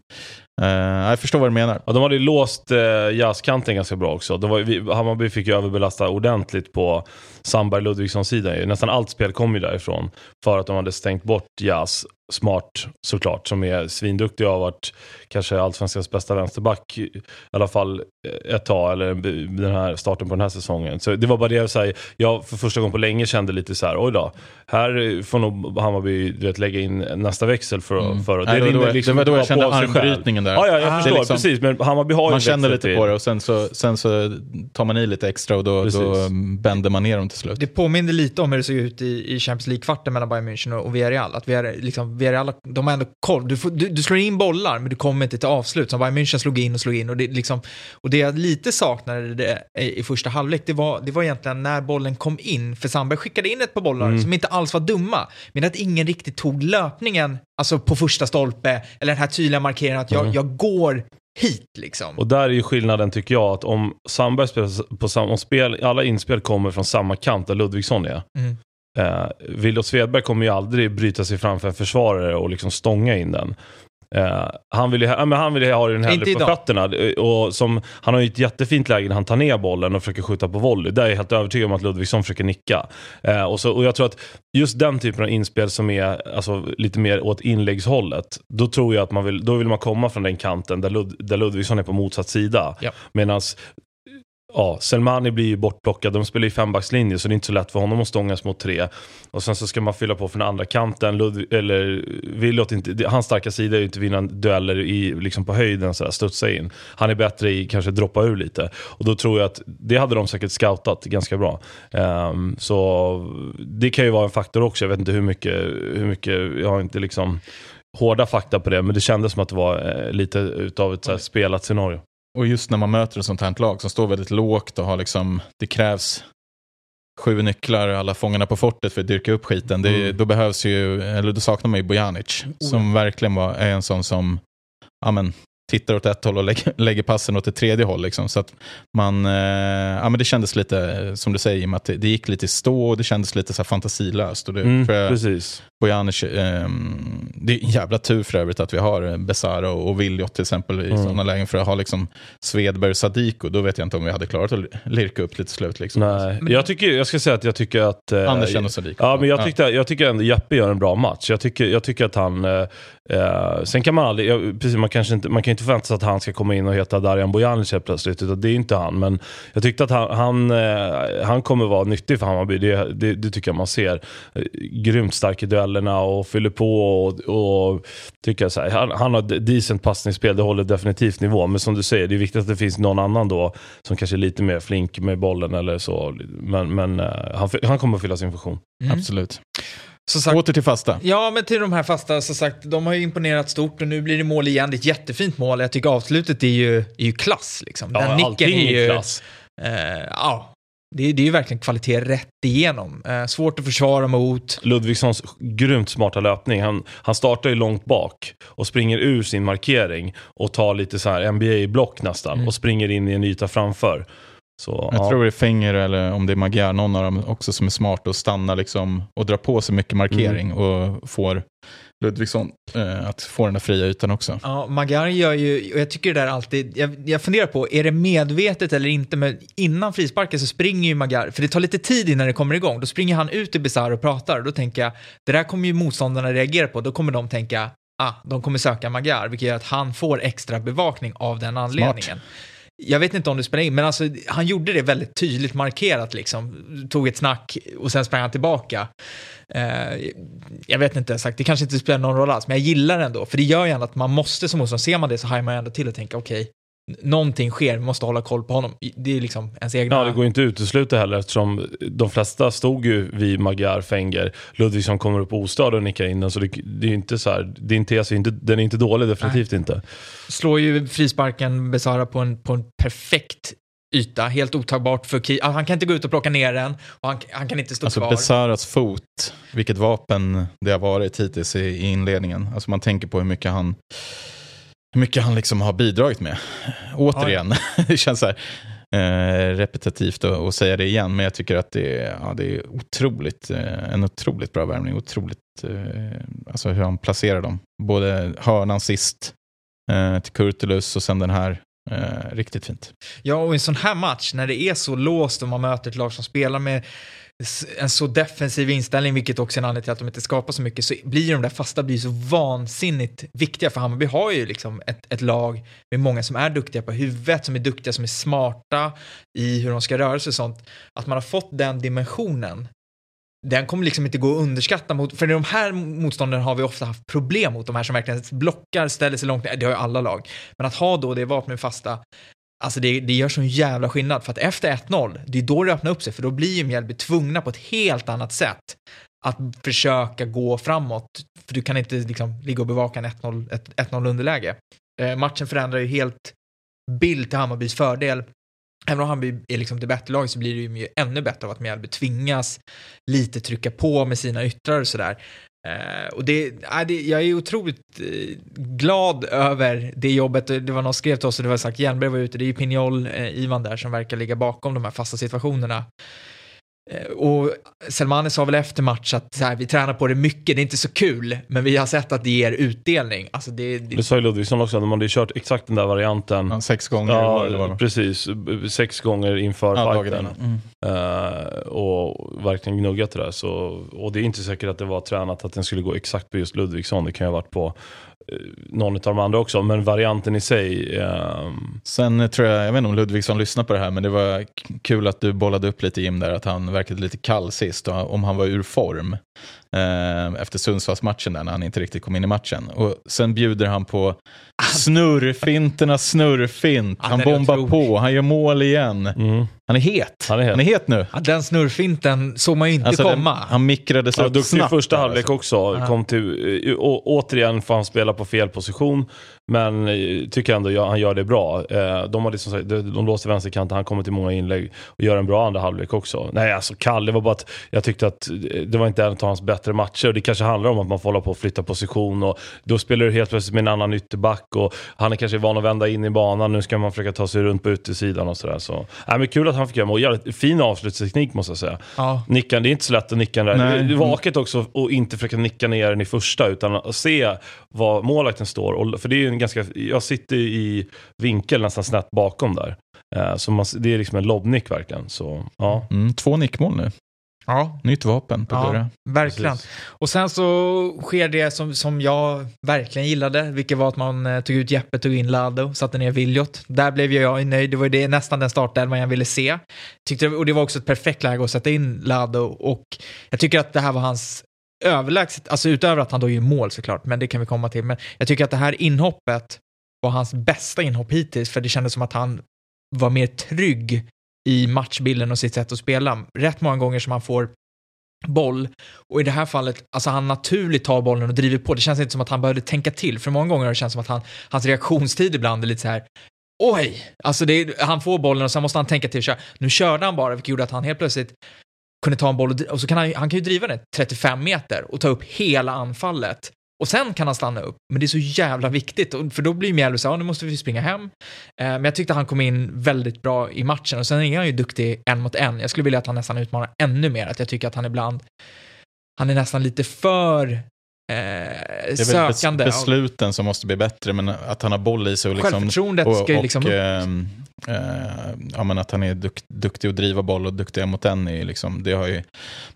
eh, jag förstår vad du menar. Ja, de hade ju låst eh, jazzkanten ganska bra också. De var, vi, Hammarby fick ju överbelasta ordentligt på Sandberg Ludvigsson-sidan. Nästan allt spel kom ju därifrån. För att de hade stängt bort jazz. Smart såklart, som är svinduktig och har varit kanske allsvenskans bästa vänsterback i alla fall eh, ett tag, eller den här starten på den här säsongen. Så det var bara det jag säger. Jag för första gången på länge kände lite så här, oj då, här får nog Hammarby vet, lägga in nästa växel för, Mm. för Nej, det, då, det var då jag kände armbrytningen där. Ja, ja, jag Ah. förstår. Liksom- precis, men Hammarby har ju Man känner lite till. på det och sen så, sen så tar man i lite extra och då, Precis. då bänder man ner dem till slut. Det påminner lite om hur det såg ut i, i Champions League-kvarten mellan Bayern München och, och Villarreal. Att Villarreal, liksom, Villarreal, de har ändå koll. Du, får, du, du slår in bollar, men du kommer inte till avslut. Som Bayern München slog in och slog in. Och det, liksom, och det jag lite saknade det, i, i första halvlek, det var, det var egentligen när bollen kom in. För Sandberg skickade in ett par bollar Mm. som inte alls var dumma. Men att ingen riktigt tog löpningen, alltså på första stolpe, eller den här tydliga markeringen att jag, Mm. jag går hit liksom. Och där är ju skillnaden tycker jag att om Sandberg spelar på samma, om spel, alla inspel kommer från samma kant där Ludvigsson är. Mm. Eh, Svedberg kommer ju aldrig bryta sig framför en försvarare och liksom stånga in den. Eh, han vill ju, ja, men han vill ju ha den hellre på fötterna. Eh, Och som, han har ju ett jättefint läge när han tar ner bollen och försöker skjuta på volley. Där är jag helt övertygad om att Ludvigsson försöker nicka. Eh, och, så, och jag tror att just den typen av inspel som är alltså, lite mer åt inläggshållet, då tror jag att man vill, då vill man komma från den kanten där, Lud, där Ludvigsson är på motsatt sida. Ja. Medan Ja, Selmani blir ju bortplockad. De spelar ju fembackslinje så det är inte så lätt för honom att stångas mot tre. Och sen så ska man fylla på från andra kanten. Ludvig, eller Willot inte, hans starka sida är ju inte vinna dueller i, liksom på höjden, så här, studsa in. Han är bättre i kanske droppa ur lite. Och då tror jag att det hade de säkert scoutat ganska bra. Ehm, så det kan ju vara en faktor också. Jag vet inte hur mycket, hur mycket jag har inte liksom hårda fakta på det, men det kändes som att det var eh, lite utav ett så här, spelat scenario. Och just när man möter ett sånt här lag som står väldigt lågt och har liksom, det krävs sju nycklar, alla fångarna på fortet för att dyrka upp skiten. Det, Mm. Då behövs ju, eller då saknar man ju Bojanic. Som verkligen var, är en sån som, ja men, tittar åt ett håll och lägger, *laughs* lägger passen åt ett tredje håll. Liksom. Så att man, eh, ja men det kändes lite, eh, som du säger, att det, det gick lite i stå och det kändes lite så fantasilöst. Och det, Mm, jag, precis. Bojanic, ehm, det är en jävla tur för övrigt att vi har eh, Besara och, Viljot till exempel i Mm. sådana lägen. För att ha liksom Svedberg och Sadiko, då vet jag inte om vi hade klarat att lirka upp lite slut. Liksom. Nej, jag, tycker, jag ska säga att jag tycker att... eh, Andersen och Sadiko. Ja, men jag, tyckte, jag tycker ändå Jeppe gör en bra match. Jag tycker, jag tycker att han... Eh, sen kan man aldrig... Jag, precis, man, kanske inte, man kan inte förvänta sig att han ska komma in och heta Darijan Bojanic helt plötsligt. Utan det är inte han. Men jag tyckte att han, han, eh, han kommer vara nyttig för Hammarby. Det, det, det tycker jag man ser. Eh, grymt stark i duellerna och fyller på. Och, och tycker jag så här, han, han har decent passningsspel. Det håller definitivt nivå. Men som du säger, det är viktigt att det finns någon annan då som kanske är lite mer flink med bollen eller så. Men, men eh, han, han kommer att fylla sin funktion. Mm. Absolut. Sagt, Åter till fasta. Ja, men till de här fasta, som sagt, de har ju imponerat stort och nu blir det mål igen. Det är ett jättefint mål. Jag tycker avslutet är ju, är ju klass. Liksom. Den nicken allting är ju... klass. Eh, ja, det, det är ju verkligen kvalitet rätt igenom. Eh, svårt att försvara mot. Ludvigssons grymt smarta löpning. Han, han startar ju långt bak och springer ur sin markering och tar lite så här NBA-block nästan Mm. och springer in i en yta framför. Så, Jag ja. tror det är Fenger eller om det är Magyar, någon av dem också som är smart och stannar liksom och drar på sig mycket markering Mm. och får Ludvigsson eh, att få den där fria ytan också. Ja, Magar gör ju, och jag tycker det där alltid, jag, jag funderar på, är det medvetet eller inte? Men innan frisparken så springer ju Magar, för det tar lite tid innan det kommer igång, då springer han ut i Bizarre och pratar och då tänker jag, det där kommer ju motståndarna reagera på, då kommer de tänka, ah, de kommer söka Magar, vilket gör att han får extra bevakning av den anledningen. Jag vet inte om det spelar in, men alltså, han gjorde det väldigt tydligt markerat liksom. Tog ett snack och sen sprang han tillbaka. Eh, jag vet inte sagt, det kanske inte spelar någon roll alls, men jag gillar det ändå. För det gör ju ändå att man måste som motståndare, ser man det så hajar man ju ändå till och tänker okej, okay, någonting sker, vi måste hålla koll på honom. Det är liksom ens egna... Ja, det går inte att utesluta heller eftersom de flesta stod ju vid Magyar, Fenger. Ludvigsson kommer upp ostörd och nickar in den. Så det, det är ju inte så här, din tes är inte, den är inte dålig, definitivt inte. Slår ju frisparken Besara på en, på en perfekt yta, helt otagbart för Ki. Han kan inte gå ut och plocka ner den och han, han kan inte stå alltså kvar. Besaras fot, vilket vapen det har varit hittills i, i inledningen. Alltså man tänker på hur mycket han, hur mycket han liksom har bidragit med. Återigen, *laughs* det känns så här eh, repetitivt att, säga det igen, men jag tycker att det är, ja, det är otroligt, eh, en otroligt bra värvning. Otroligt, eh, alltså hur han placerar dem. Både hörnan sist eh, till Kurtulus och sen den här. Eh, riktigt fint. Ja, och i en sån här match när det är så låst och man möter ett lag som spelar med en så defensiv inställning, vilket också är en anledning till att de inte skapar så mycket, så blir de där fasta blir så vansinnigt viktiga. För Hammarby har ju liksom ett, ett lag med många som är duktiga på huvudet, som är duktiga, som är smarta i hur de ska röra sig och sånt. Att man har fått den dimensionen den kommer liksom inte gå att underskatta mot, för de här motståndarna har vi ofta haft problem mot, de här som verkligen blockar, ställer sig långt ner, det har ju alla lag. Men att ha då det vapnet fasta, alltså det, det gör sån jävla skillnad, för att efter 1-0, det är då det öppnar upp sig, för då blir ju Mjällby tvungna på ett helt annat sätt att försöka gå framåt, för du kan inte liksom ligga och bevaka en 1-0 ett 1-0 underläge. Eh, matchen förändrar ju helt bild till Hammarbys fördel. Även om Hammarby är liksom det bättre laget så blir det ju ännu bättre av att Mjällby tvingas lite trycka på med sina yttrar och sådär. Uh, och det, äh, det, jag är otroligt uh, glad över det jobbet. Det var någon som skrev till oss och det var sagt Hjelmberg var ute, det är ju Pignol, eh, Ivan där som verkar ligga bakom de här fasta situationerna. Eh, Och Selmani sa väl efter match att så här, vi tränar på det mycket, det är inte så kul, men vi har sett att det ger utdelning. Alltså det, det, Det sa ju Ludvigsson också, de hade ju kört exakt den där varianten. Ja, sex gånger Ja, precis. Sex gånger inför Ja, fighten. Mm. Eh, och verkligen gnuggat det där. Så, och det är inte säkert att det var tränat att den skulle gå exakt på just Ludvigsson. Det kan ju ha varit på någon av de andra också. Men varianten i sig. ehm, Sen eh, tror jag, jag vet inte om Ludvigsson lyssnar på det här, men det var kul att du bollade upp lite Jim där, att han verkade lite kall sist, och om han var ur form eh, efter Sundsvallsmatchen där, när han inte riktigt kom in i matchen. Och sen bjuder han på snurrfinternas snurrfint. Han bombar på, han gör mål igen. mm. Han är het. Han är het. Han är het nu. ja, den snurrfinten såg man ju inte Alltså, den, komma. han mikrade sig Ja, upp duktig snabbt. första där, halvlek alltså. också. Kom till, eh, å, återigen får han spela på fel position. Men eh, tycker ändå ja, han gör det bra. Eh, de, har liksom, de, de låste vänsterkanten, han kommer till många inlägg och gör en bra andra halvlek också. Nej, alltså Kalle det var bara att jag tyckte att eh, det var inte en av hans bättre matcher. Det kanske handlar om att man får hålla på och flytta position och då spelar du helt plötsligt med en annan ytterback och han är kanske van att vända in i banan. Nu ska man försöka ta sig runt på utsidan och sådär. Så, nej, men kul att han fick göra mål. Jävligt Fin avslutsteknik måste jag säga. Ja. Nickan, det är inte så lätt att nicka där. Nej. Det är vaket också att inte försöka nicka ner den i första utan att se var målvakten står. Och, för det är en ganska, jag sitter i vinkel nästan snett bakom där. Eh, så man, det är liksom en lobbnick verkligen. Så, ja. Mm, två nickmål nu. Ja, Nytt vapen på Ja. Gurra. verkligen. Precis. Och sen så sker det som, som jag verkligen gillade, vilket var att man eh, tog ut Jeppe, tog in Lado, satte ner Viljot. Där blev jag nöjd, det var det, nästan den startelvan jag ville se. Tyckte, och det var också ett perfekt läge att sätta in Lado och jag tycker att det här var hans överlägset, alltså utöver att han då gör mål såklart, men det kan vi komma till. Men jag tycker att det här inhoppet var hans bästa inhopp hittills, för det kändes som att han var mer trygg i matchbilden och sitt sätt att spela. Rätt många gånger som han får boll och i det här fallet, alltså han naturligt tar bollen och driver på. Det känns inte som att han behövde tänka till, för många gånger har det känts som att han, hans reaktionstid ibland är lite så här oj, alltså det, är- han får bollen och sen måste han tänka till. Nu körde han bara, vilket gjorde att han helt plötsligt kunde ta en boll och, och så kan han, han kan ju driva den 35 meter och ta upp hela anfallet. Och sen kan han stanna upp, men det är så jävla viktigt, och- för då blir Mjällby såhär, nu måste vi springa hem. Eh, men jag tyckte han kom in väldigt bra i matchen och sen är han ju duktig en mot en. Jag skulle vilja att han nästan utmanar ännu mer, att jag tycker att han ibland, han är nästan lite för eh, väl bes- sökande. besluten som måste bli bättre, men att han har boll i sig och liksom Självförtroendet och, ska ju och, liksom upp. ehm, eh, ja, men att han är duk, duktig att driva boll och duktig mot den. Är liksom, det har ju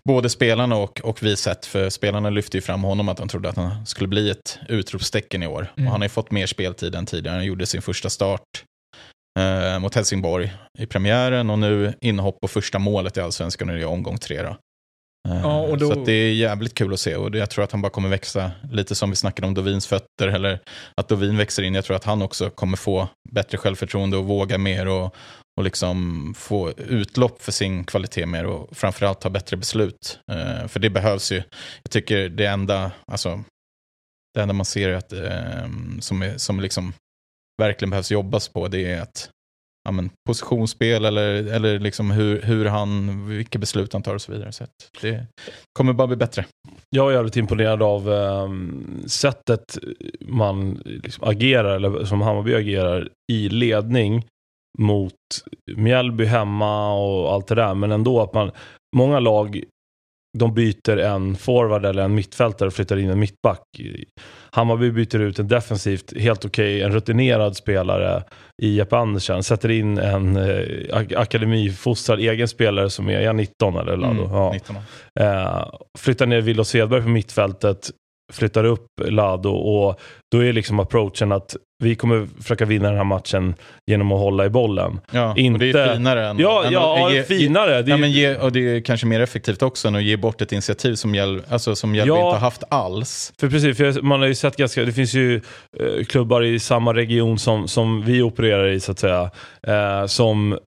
både spelarna och, och vi sett. För spelarna lyfte ju fram honom att de trodde att han skulle bli ett utropstecken i år. Mm. Och han har ju fått mer speltid än tidigare. Han gjorde sin första start eh, mot Helsingborg i premiären och nu inhopp på första målet i allsvenskan och det är omgång tre. Då. Eh, Ja, då- Så det är jävligt kul att se och jag tror att han bara kommer växa lite som vi snackade om Dovins fötter eller att Dovin växer in. Jag tror att han också kommer få bättre självförtroende och våga mer och, och liksom få utlopp för sin kvalitet mer och framförallt ta bättre beslut. Eh, för det behövs ju. Jag tycker det enda, alltså, det enda man ser att, eh, som, är, som liksom verkligen behövs jobbas på det är att ja, men, positionsspel eller, eller liksom hur, hur han, vilka beslut han tar och så vidare. Så att det kommer bara bli bättre. Jag är jävligt imponerad av eh, sättet man liksom agerar, eller som Hammarby agerar i ledning mot Mjällby hemma och allt det där. Men ändå att man, många lag de byter en forward eller en mittfältare och flyttar in en mittback. Hammarby byter ut en defensivt helt okej, okay, en rutinerad spelare i Jeppe Andersen. Sätter in en eh, akademifostrad egen spelare som är, är 19 eller Lado? Mm, ja. 19. Eh, flyttar ner Willow Svedberg på mittfältet, flyttar upp Lado och då är liksom approachen att vi kommer försöka vinna den här matchen genom att hålla i bollen. Ja, Inte... och det är finare än... Ja, ja, ge, finare. Det är... Ja, men ge, och det är kanske mer effektivt också än att ge bort ett initiativ som Mjällby alltså, som Mjällby ja, inte har haft alls. För precis, för man har ju sett ganska, det finns ju eh, klubbar i samma region som, som vi opererar i så att säga, eh, som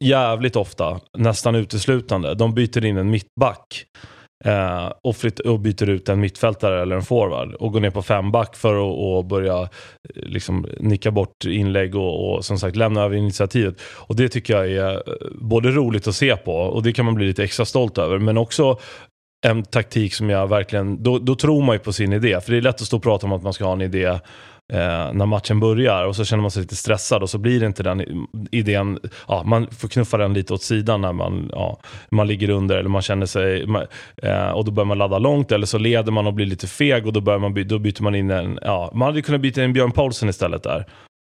jävligt ofta, nästan uteslutande, de byter in en mittback. Eh, och, flytt, och byter ut en mittfältare eller en forward och går ner på fem back för att och börja eh, liksom, nicka bort inlägg och, och, som sagt lämna över initiativet. Och det tycker jag är eh, både roligt att se på och det kan man bli lite extra stolt över. Men också en taktik som jag verkligen, då, då tror man ju på sin idé. För det är lätt att stå och prata om att man ska ha en idé eh, när matchen börjar och så känner man sig lite stressad och så blir det inte den idén, ja, man får knuffa den lite åt sidan när man, ja, man ligger under eller man känner sig, man, eh, och då börjar man ladda långt eller så leder man och blir lite feg och då, börjar man, då byter man in en, ja, man hade kunnat byta in Björn Paulsen istället där.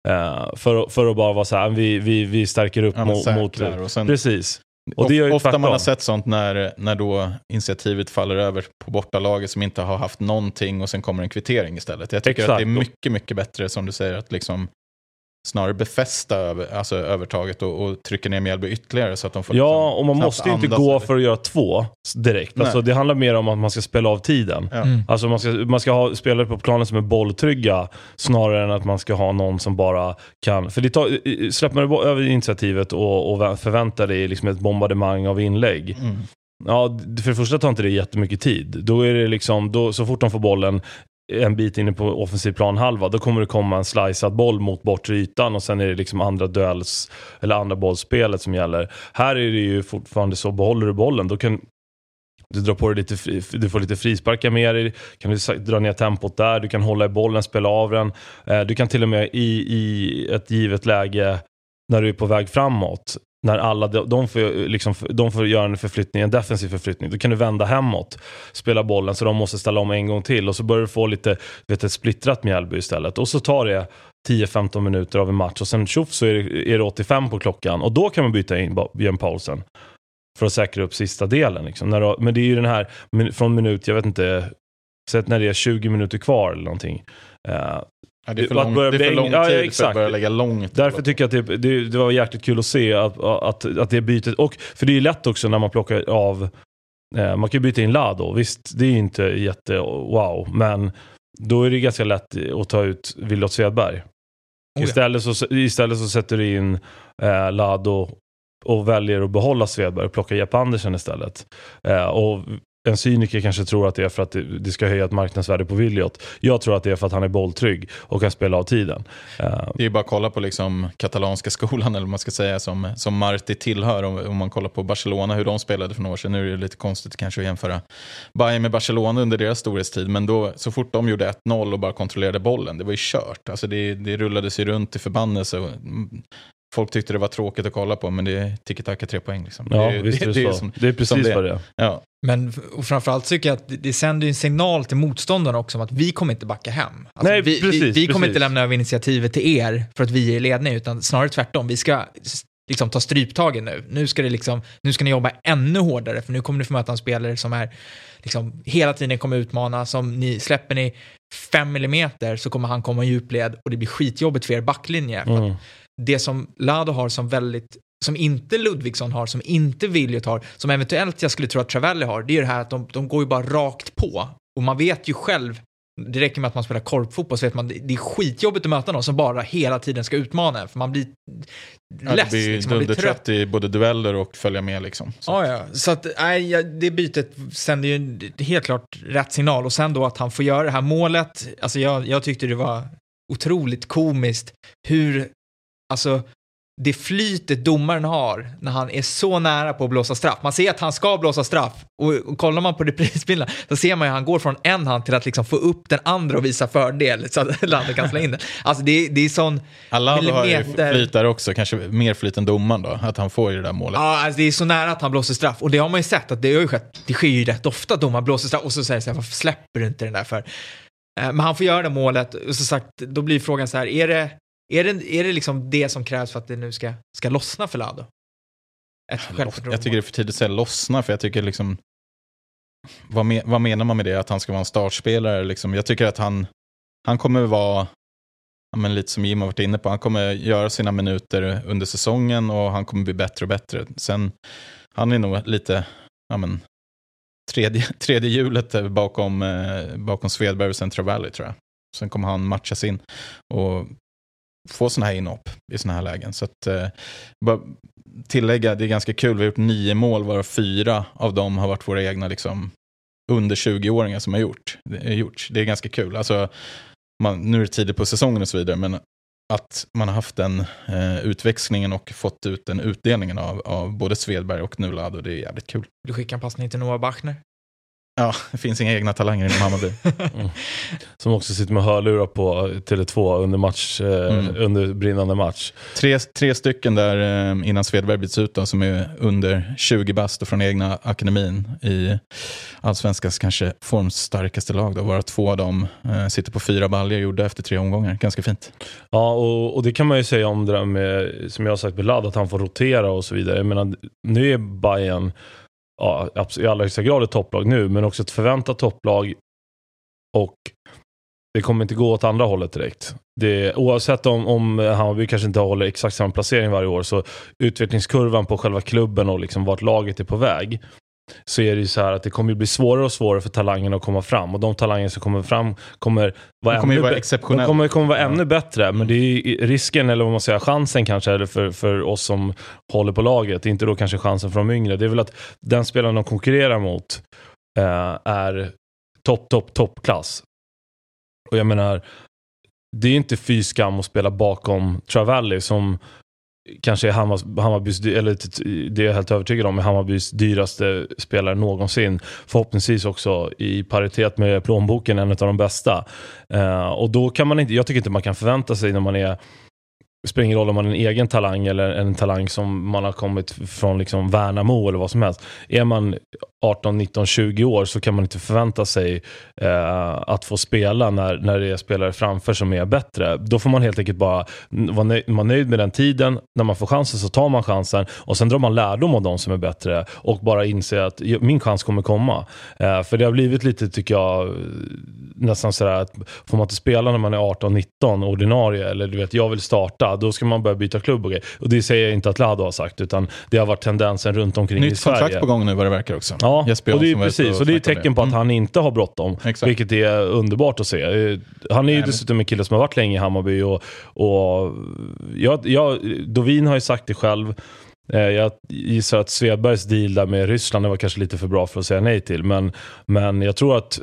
Uh, för, för att bara vara så här, vi, vi, vi stärker upp ja, mot... mot sen, precis. Och det ofta tvärtom. man har sett sånt när, när då initiativet faller över på bortalaget som inte har haft någonting och sen kommer en kvittering istället. Jag tycker Exakt. att det är mycket, mycket bättre som du säger att liksom snarare befästa över, alltså övertaget och, och trycka ner Mjällby ytterligare så att de får Ja, liksom och man måste inte gå eller... för att göra två direkt. Alltså, det handlar mer om att man ska spela av tiden. Ja. Mm. Alltså, man ska, man ska ha spelare på planen som är bolltrygga snarare än att man ska ha någon som bara kan... För det tar, släpper man över initiativet och, och förväntar dig liksom ett bombardemang av inlägg. Mm. Ja, för det första tar inte det jättemycket tid. Då är det liksom, då, så fort de får bollen, en bit inne på offensiv planhalva, då kommer det komma en slicead boll mot bortre ytan och sen är det liksom andra duells eller andra bollspelet som gäller. Här är det ju fortfarande så, behåller du bollen, då kan du drar på dig lite, fri, du får lite frisparkar med dig, kan du dra ner tempot där, du kan hålla i bollen, spela av den. Eh, du kan till och med i, i ett givet läge när du är på väg framåt när alla de får, liksom, de får göra en förflyttning, en defensiv förflyttning, då kan du vända hemåt, spela bollen så de måste ställa om en gång till och så börjar du få lite vet, ett splittrat Mjällby istället. Och så tar det 10-15 minuter av en match och sen tjoff så är det, är det 85 på klockan och då kan man byta in Björn Paulsen. För att säkra upp sista delen. Liksom. Du, men det är ju den här, från minut, jag vet inte, sett när det är 20 minuter kvar eller någonting. eh, Ja, det är för lång, det är för lång tid ja, ja, för att börja lägga långt. Därför tycker jag att det, det, det, var jäkligt kul att se att, att, att det bytet, och för det är ju lätt också när man plockar av, eh, man kan ju byta in Lado, visst det är inte jätte wow, men då är det ganska lätt att ta ut Willot Svedberg. Oh, istället, så, istället så sätter du in eh, Lado och väljer att behålla Svedberg och plocka Jeppe Andersen istället. Eh, och en cyniker kanske tror att det är för att det ska höja ett marknadsvärde på Williot. Jag tror att det är för att han är bolltrygg och kan spela av tiden. Eh, det är bara att kolla på liksom katalanska skolan, eller vad man ska säga, som, som Marti tillhör. Om, om man kollar på Barcelona, hur de spelade för några år sedan. Nu är det lite konstigt kanske att jämföra Bayern med Barcelona under deras storhetstid. Men då, så fort de gjorde 1-0 och bara kontrollerade bollen, det var ju kört. Alltså det, det rullades ju runt i förbannelse mm, folk tyckte det var tråkigt att kolla på, men det är tiki-taka tre poäng. Liksom. Ja, det, visst det, det, är som, det är precis det. vad det är. Ja. Men och framförallt tycker jag att det sänder en signal till motståndarna också om att vi kommer inte backa hem. Alltså Nej, vi, precis, vi, vi kommer precis. inte lämna över initiativet till er för att vi är i ledning, utan snarare tvärtom. Vi ska liksom ta stryptagen nu. Nu ska, det liksom, nu ska ni jobba ännu hårdare, för nu kommer ni få möta en spelare som är liksom, hela tiden kommer utmana, som ni, släpper ni fem millimeter så kommer han komma i djupled och det blir skitjobbigt för er backlinje. För mm det som Lado har som väldigt som inte Ludvigsson har, som inte Williot har, som eventuellt jag skulle tro att Travelli har, det är det här att de, de går ju bara rakt på. Och man vet ju själv, det räcker med att man spelar korpfotboll så vet man det är skitjobbigt att möta någon som bara hela tiden ska utmana en, för man blir ja, less. Blir liksom, dundertrött i både dueller och följa med liksom. Så. Ja, ja. Så att, nej, det bytet sänder ju helt klart rätt signal. Och sen då att han får göra det här målet, alltså jag, jag tyckte det var otroligt komiskt hur alltså det flytet domaren har när han är så nära på att blåsa straff. Man ser att han ska blåsa straff och, och kollar man på reprisbilden så ser man ju att han går från en hand till att liksom få upp den andra och visa fördel så att *laughs* Lander kan slå in den. Alltså det, det är sån Alado har ju millimeter... flyt där också, kanske mer flyt än domaren då, att han får ju det där målet. Ja, alltså det är så nära att han blåser straff och det har man ju sett att det har ju skett. Det sker ju rätt ofta att domaren blåser straff och så säger så här, varför släpper du inte den där för? Eh, Men han får göra det målet och så sagt, då blir frågan så här, är det, är det, är det liksom det som krävs för att det nu ska, ska lossna för Lado? Ett självförtroende Jag tycker det är för tidigt att säga lossna, för jag tycker liksom... Vad, me, vad menar man med det? Att han ska vara en startspelare? Liksom? Jag tycker att han, han kommer vara, men lite som Jim har varit inne på, han kommer göra sina minuter under säsongen och han kommer bli bättre och bättre. Sen, han är nog lite, ja men, tredje, *laughs* tredje hjulet bakom, eh, bakom Svedberg och Central Valley tror jag. Sen kommer han matchas in och få sådana här inhopp i sådana här lägen. Så att, eh, bara tillägga, det är ganska kul, vi har gjort nio mål, varav fyra av dem har varit våra egna liksom, under 20-åringar som har gjort. Eh, det är, det är ganska kul. Alltså, man, nu är det tidigt på säsongen och så vidare, men att man har haft den eh, utväxlingen och fått ut den utdelningen av, av både Svedberg och Nulado, det är jävligt kul. Du skickar en passning till Noah Bachner. Ja, det finns inga egna talanger inom Hammarby. *laughs* Som också sitter med hörlurar på Tele2 under, match, eh, Mm. under brinnande match. Tre, tre stycken där eh, innan Svedberg byts ut då, som är under 20 bast och från egna akademin i allsvenskans kanske formstarkaste lag. Då, varav två av dem eh, sitter på fyra baljor gjorda efter tre omgångar. Ganska fint. Ja, och, och det kan man ju säga om det där med, som jag har sagt med Ladd, att han får rotera och så vidare. Jag menar, nu är Bayern ja, i allra högsta grad ett topplag nu, men också ett förväntat topplag. Och det kommer inte gå åt andra hållet direkt. Det, oavsett om, om Hammarby kanske inte håller exakt samma placering varje år, så utvecklingskurvan på själva klubben och liksom vart laget är på väg, så är det ju så här att det kommer bli svårare och svårare för talangerna att komma fram. Och de talanger som kommer fram kommer vara De kommer ännu vara exceptionella. De kommer, kommer vara ännu bättre, men det är risken, eller vad man säger, chansen kanske, eller för, för oss som håller på laget, inte då kanske chansen för de yngre. Det är väl att den spelaren de konkurrerar mot eh, är topp, topp, toppklass. Och jag menar, det är inte fy skam att spela bakom Travalli som kanske är Hammars, Hammarbys, eller det är jag helt övertygad om, är Hammarbys dyraste spelare någonsin. Förhoppningsvis också i paritet med plånboken en av de bästa. Eh, och då kan man inte, jag tycker inte man kan förvänta sig när man är spelar ingen roll om man är en egen talang eller en talang som man har kommit från liksom Värnamo eller vad som helst. Är man 18, 19, 20 år så kan man inte förvänta sig eh, att få spela när, när det är spelare framför som är bättre. Då får man helt enkelt bara vara nöjd, vara nöjd med den tiden. När man får chansen så tar man chansen och sen drar man lärdom av de som är bättre och bara inser att min chans kommer komma. Eh, för det har blivit lite, tycker jag, nästan sådär att får man inte spela när man är 18-19 ordinarie eller du vet, jag vill starta, då ska man börja byta klubb och grejer. Och det säger jag inte att Lado har sagt, utan det har varit tendensen runt omkring i Nytt Sverige. kontrakt på gång nu vad det verkar också. Ja, Jesper och det är ute precis. Och det är tecken på att han inte har bråttom. Exakt. Vilket är underbart att se. Eh, Han är ju Nej, dessutom en kille som har varit länge i Hammarby. Och, och jag, jag, Dovin har ju sagt det själv. Eh, Jag gissar att Svedbergs deal där med Ryssland var kanske lite för bra för att säga nej till. Men, men jag tror att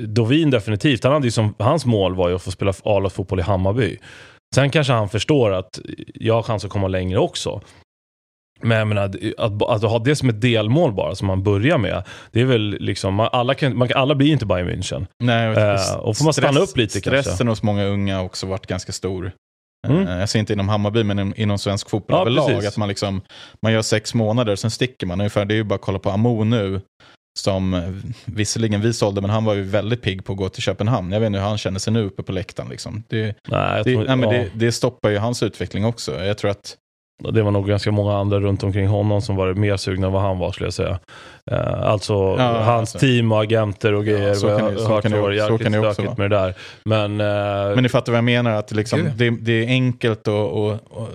Dovin definitivt, han hade ju som, hans mål var ju att få spela A-lagsfotboll i Hammarby. Sen kanske han förstår att jag har chans att komma längre också. Men jag menar, att, att ha det som ett delmål bara, som man börjar med. Det är väl liksom, man, alla, kan, man, alla blir inte Bayern München. Nej, Eh, och får man stanna upp lite kanske. Stressen hos många unga har också varit ganska stor. Mm. Eh, Jag ser inte inom Hammarby, men inom- svensk fotboll Ja, överlag. Att man, liksom, man gör sex månader, sen sticker man. Ungefär, det är ju bara att kolla på Amo nu. Som eh, visserligen vi sålde, men han var ju väldigt pigg på att gå till Köpenhamn. Jag vet inte hur han känner sig nu uppe på läktaren. Liksom. Det, Nej, det, nej, men ja, det, det stoppar ju hans utveckling också. Jag tror att det var nog ganska många andra runt omkring honom som var mer sugna än vad han var skulle jag säga. Eh, alltså Ja, hans alltså. team och agenter och grejer. så vad kan det- så kan det var så kan det också med det där. Men, eh, Men ni fattar vad jag menar, att liksom, det, det är enkelt och, och, och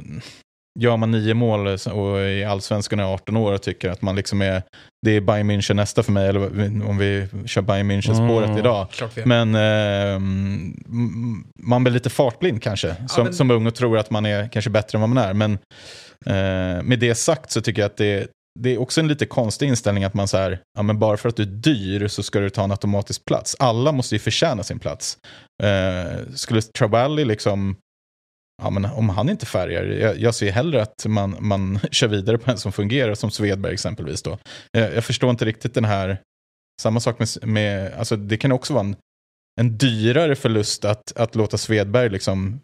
gör man nio mål och i allsvenskan är 18 år och tycker att man liksom är, det är Bayern München nästa för mig, eller om vi kör Bayern München-spåret Mm. idag. Men eh, man blir lite fartblind kanske, som, men- som ung och tror att man är kanske bättre än vad man är. Men eh, med det sagt så tycker jag att det, det är också en lite konstig inställning att man så här, ja men bara för att du är dyr så ska du ta en automatisk plats. Alla måste ju förtjäna sin plats. Eh, skulle Travalli liksom ja, men om han inte färgar, jag, jag ser hellre att man, man *laughs* kör vidare på en som fungerar, som Svedberg exempelvis. Då. Jag, jag förstår inte riktigt den här, samma sak med, med alltså det kan också vara en, en dyrare förlust att, att låta Svedberg liksom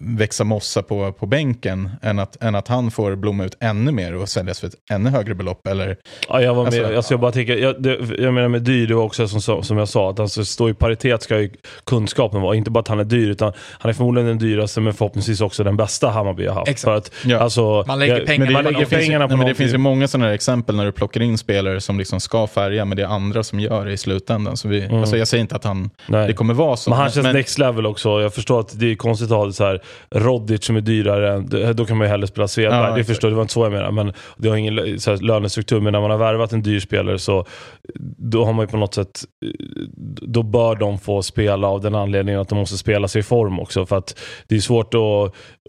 växa mossa på, på bänken än att, än att han får blomma ut ännu mer och säljas för ett ännu högre belopp. Eller, Ja, jag var med. Alltså, Alltså, jag, bara tänker, jag, det, jag menar med dyr, det var också som, som jag sa, att alltså, stå i paritet ska ju kunskapen vara. Inte bara att han är dyr, utan han är förmodligen den dyraste, men förhoppningsvis också den bästa Hammarby har haft. Exakt. För att, Ja. alltså, Man lägger jag- pengar men på det, någonting. lägger pengarna på Nej, men det finns ju många sådana här exempel när du plockar in spelare som liksom ska färga, men det är andra som gör det i slutändan. Så vi, alltså jag säger inte att han, Nej. det kommer vara så. Men han känns men, next level också. Jag förstår att det är konstigt det så här Rodic som är dyrare. Då kan man ju hellre spela Svedberg. Ja, det exakt. förstår det var inte så jag menar. Men det har ingen så här, lönestruktur. Men när man har värvat en dyr spelare så då har man ju på något sätt då bör de få spela av den anledningen att de måste spela sig i form också. För att det är svårt att,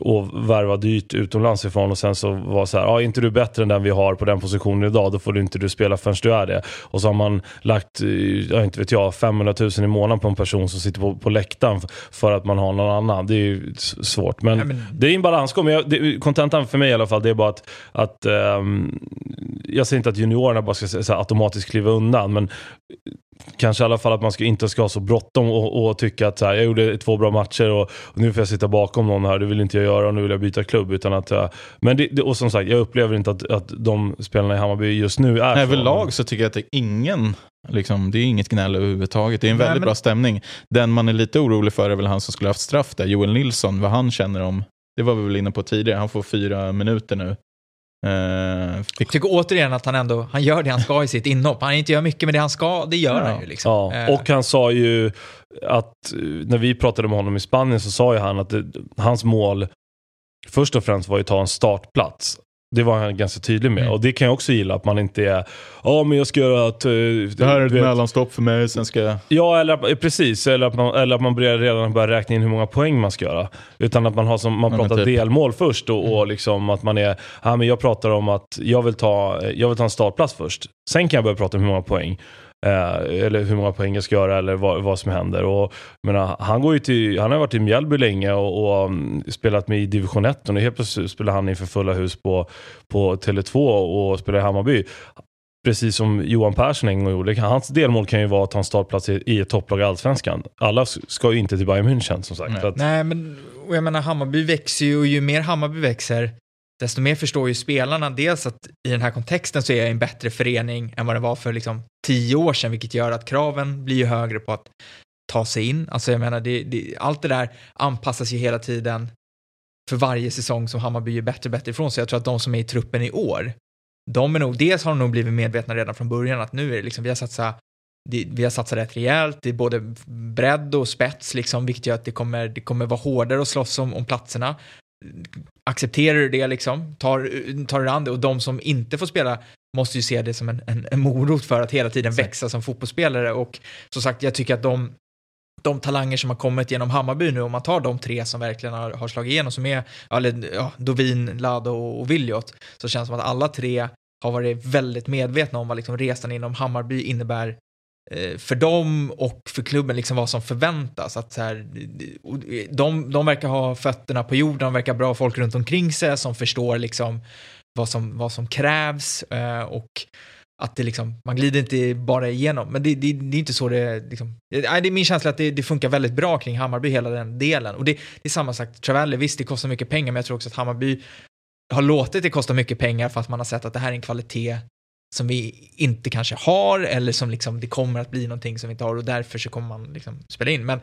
att värva dyrt utomlands ifrån och sen så vara så här, ja, är inte du bättre än den vi har på den positionen idag, då får du inte du spela förrän du är det. Och så har man lagt, eh, jag inte vet jag, 500 000 i månaden på en person som sitter på, på läktaren för att man har någon annan. Det är ju svårt. Men, Ja, men- det är en balansgång. Men jag- det- Kontentan för mig i alla fall, det är bara att, att ehm, jag säger inte att juniorerna bara ska så här, automatiskt kliva undan, men kanske i alla fall att man ska, inte ska ha så bråttom och, och tycka att så här, jag gjorde två bra matcher och, och nu får jag sitta bakom någon här, det vill inte jag göra och nu vill jag byta klubb. Utan att, eh, men det, det, och som sagt, jag upplever inte att, att de spelarna i Hammarby just nu är så. Överlag så tycker jag att det är ingen, liksom, det är inget gnäll överhuvudtaget. Det är en Nej, väldigt men- bra stämning. Den man är lite orolig för är väl han som skulle haft straff där, Joel Nilsson, vad han känner om, det var vi väl inne på tidigare, han får fyra minuter nu. Eh, fick, Jag tycker återigen att han ändå, han gör det han ska i sitt inhopp. Han inte gör mycket, men det han ska, det gör Ja. han ju liksom. Ja, Eh, och han sa ju att eh, när vi pratade med honom i Spanien så sa ju han att det, hans mål först och främst var ju att ta en startplats. Det var han ganska tydlig med. Mm. Och det kan jag också gilla, att man inte är ja men jag ska göra att... eh, det här är ett vet- mellanstopp för mig, sen ska jag... Ja, eller eh, precis. Eller att man, eller att man börjar redan börja räkna in hur många poäng man ska göra. Utan att man har som, man Ja, pratar typ. delmål först och, och liksom att man är, ja men jag pratar om att jag vill ta, jag vill ta en startplats först. Sen kan jag börja prata om hur många poäng. Eh, eller hur många poäng jag ska göra eller vad, vad som händer. Och, menar, han, går ju till, han har varit i Mjällby länge och, och um, spelat med i division 1 och nu helt plötsligt spelar han inför fulla hus på, på Tele2 och spelar i Hammarby. Precis som Johan Persson en gång gjorde. Hans delmål kan ju vara att ta en startplats i, i ett topplag i Allsvenskan. Alla ska ju inte till Bayern München som sagt. Nej. Att, Nej, men och jag menar Hammarby växer ju och ju mer Hammarby växer, desto mer förstår ju spelarna dels att i den här kontexten så är jag en bättre förening än vad det var för liksom tio år sedan, vilket gör att kraven blir ju högre på att ta sig in. Alltså jag menar, det, det, allt det där anpassas ju hela tiden för varje säsong som Hammarby är bättre och bättre ifrån. Så jag tror att de som är i truppen i år, de är nog, dels har de nog blivit medvetna redan från början att nu är det liksom, vi har satsat vi har satsat rätt rejält, det är både bredd och spets, liksom, vilket gör att det kommer, det kommer vara hårdare att slåss om, om platserna. Accepterar du det, liksom, tar, tar du an det? Och de som inte får spela måste ju se det som en, en, en morot för att hela tiden Exakt. växa som fotbollsspelare. Och som sagt, jag tycker att de de talanger som har kommit genom Hammarby nu, om man tar de tre som verkligen har, har slagit igenom, som är eller, ja, Dovin, Lado och, Viljot, så känns det som att alla tre har varit väldigt medvetna om vad liksom resan inom Hammarby innebär Eh, för dem och för klubben, liksom vad som förväntas. Att så här, de, de verkar ha fötterna på jorden, de verkar ha bra folk runt omkring sig som förstår liksom vad som, vad som krävs eh, och att det liksom, man glider inte bara igenom. Men det, det, det är inte så det, liksom, eh, det är min känsla att det, det funkar väldigt bra kring Hammarby, hela den delen. Och det, det är samma sak, Travelli, visst det kostar mycket pengar, men jag tror också att Hammarby har låtit det kosta mycket pengar för att man har sett att det här är en kvalitet som vi inte kanske har eller som liksom det kommer att bli någonting som vi inte har och därför så kommer man liksom spela in. Men,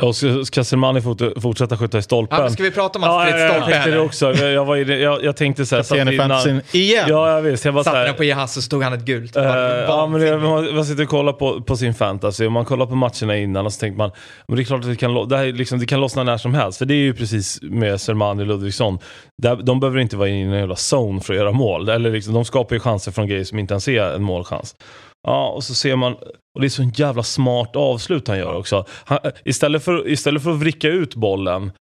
och ska, ska Selmani fort, fortsätta skjuta i stolpen? ja, men ska vi prata om att ja, det är ja, ett jag stolpe tänkte också. Jag, var i det, jag, jag tänkte så här, Kapten i satt innan- fantasyn igen! Ja, jag visst. Jag Satte här, den på Jehas så stod han ett gult. Bara, ja, men det, man, man sitter och kollar på, på sin fantasy och man kollar på matcherna innan och så tänker man men det är klart att det kan, det här är liksom, det kan lossna när som helst. För det är ju precis med Selmani och Ludvigsson. Där, de behöver inte vara inne i en jävla zone för att göra mål. Eller liksom, de skapar ju chanser från grejer som inte ens är en målchans. Ja, och så ser man, och det är så en jävla smart avslut han gör också. Han, istället, för, istället för att vricka ut bollen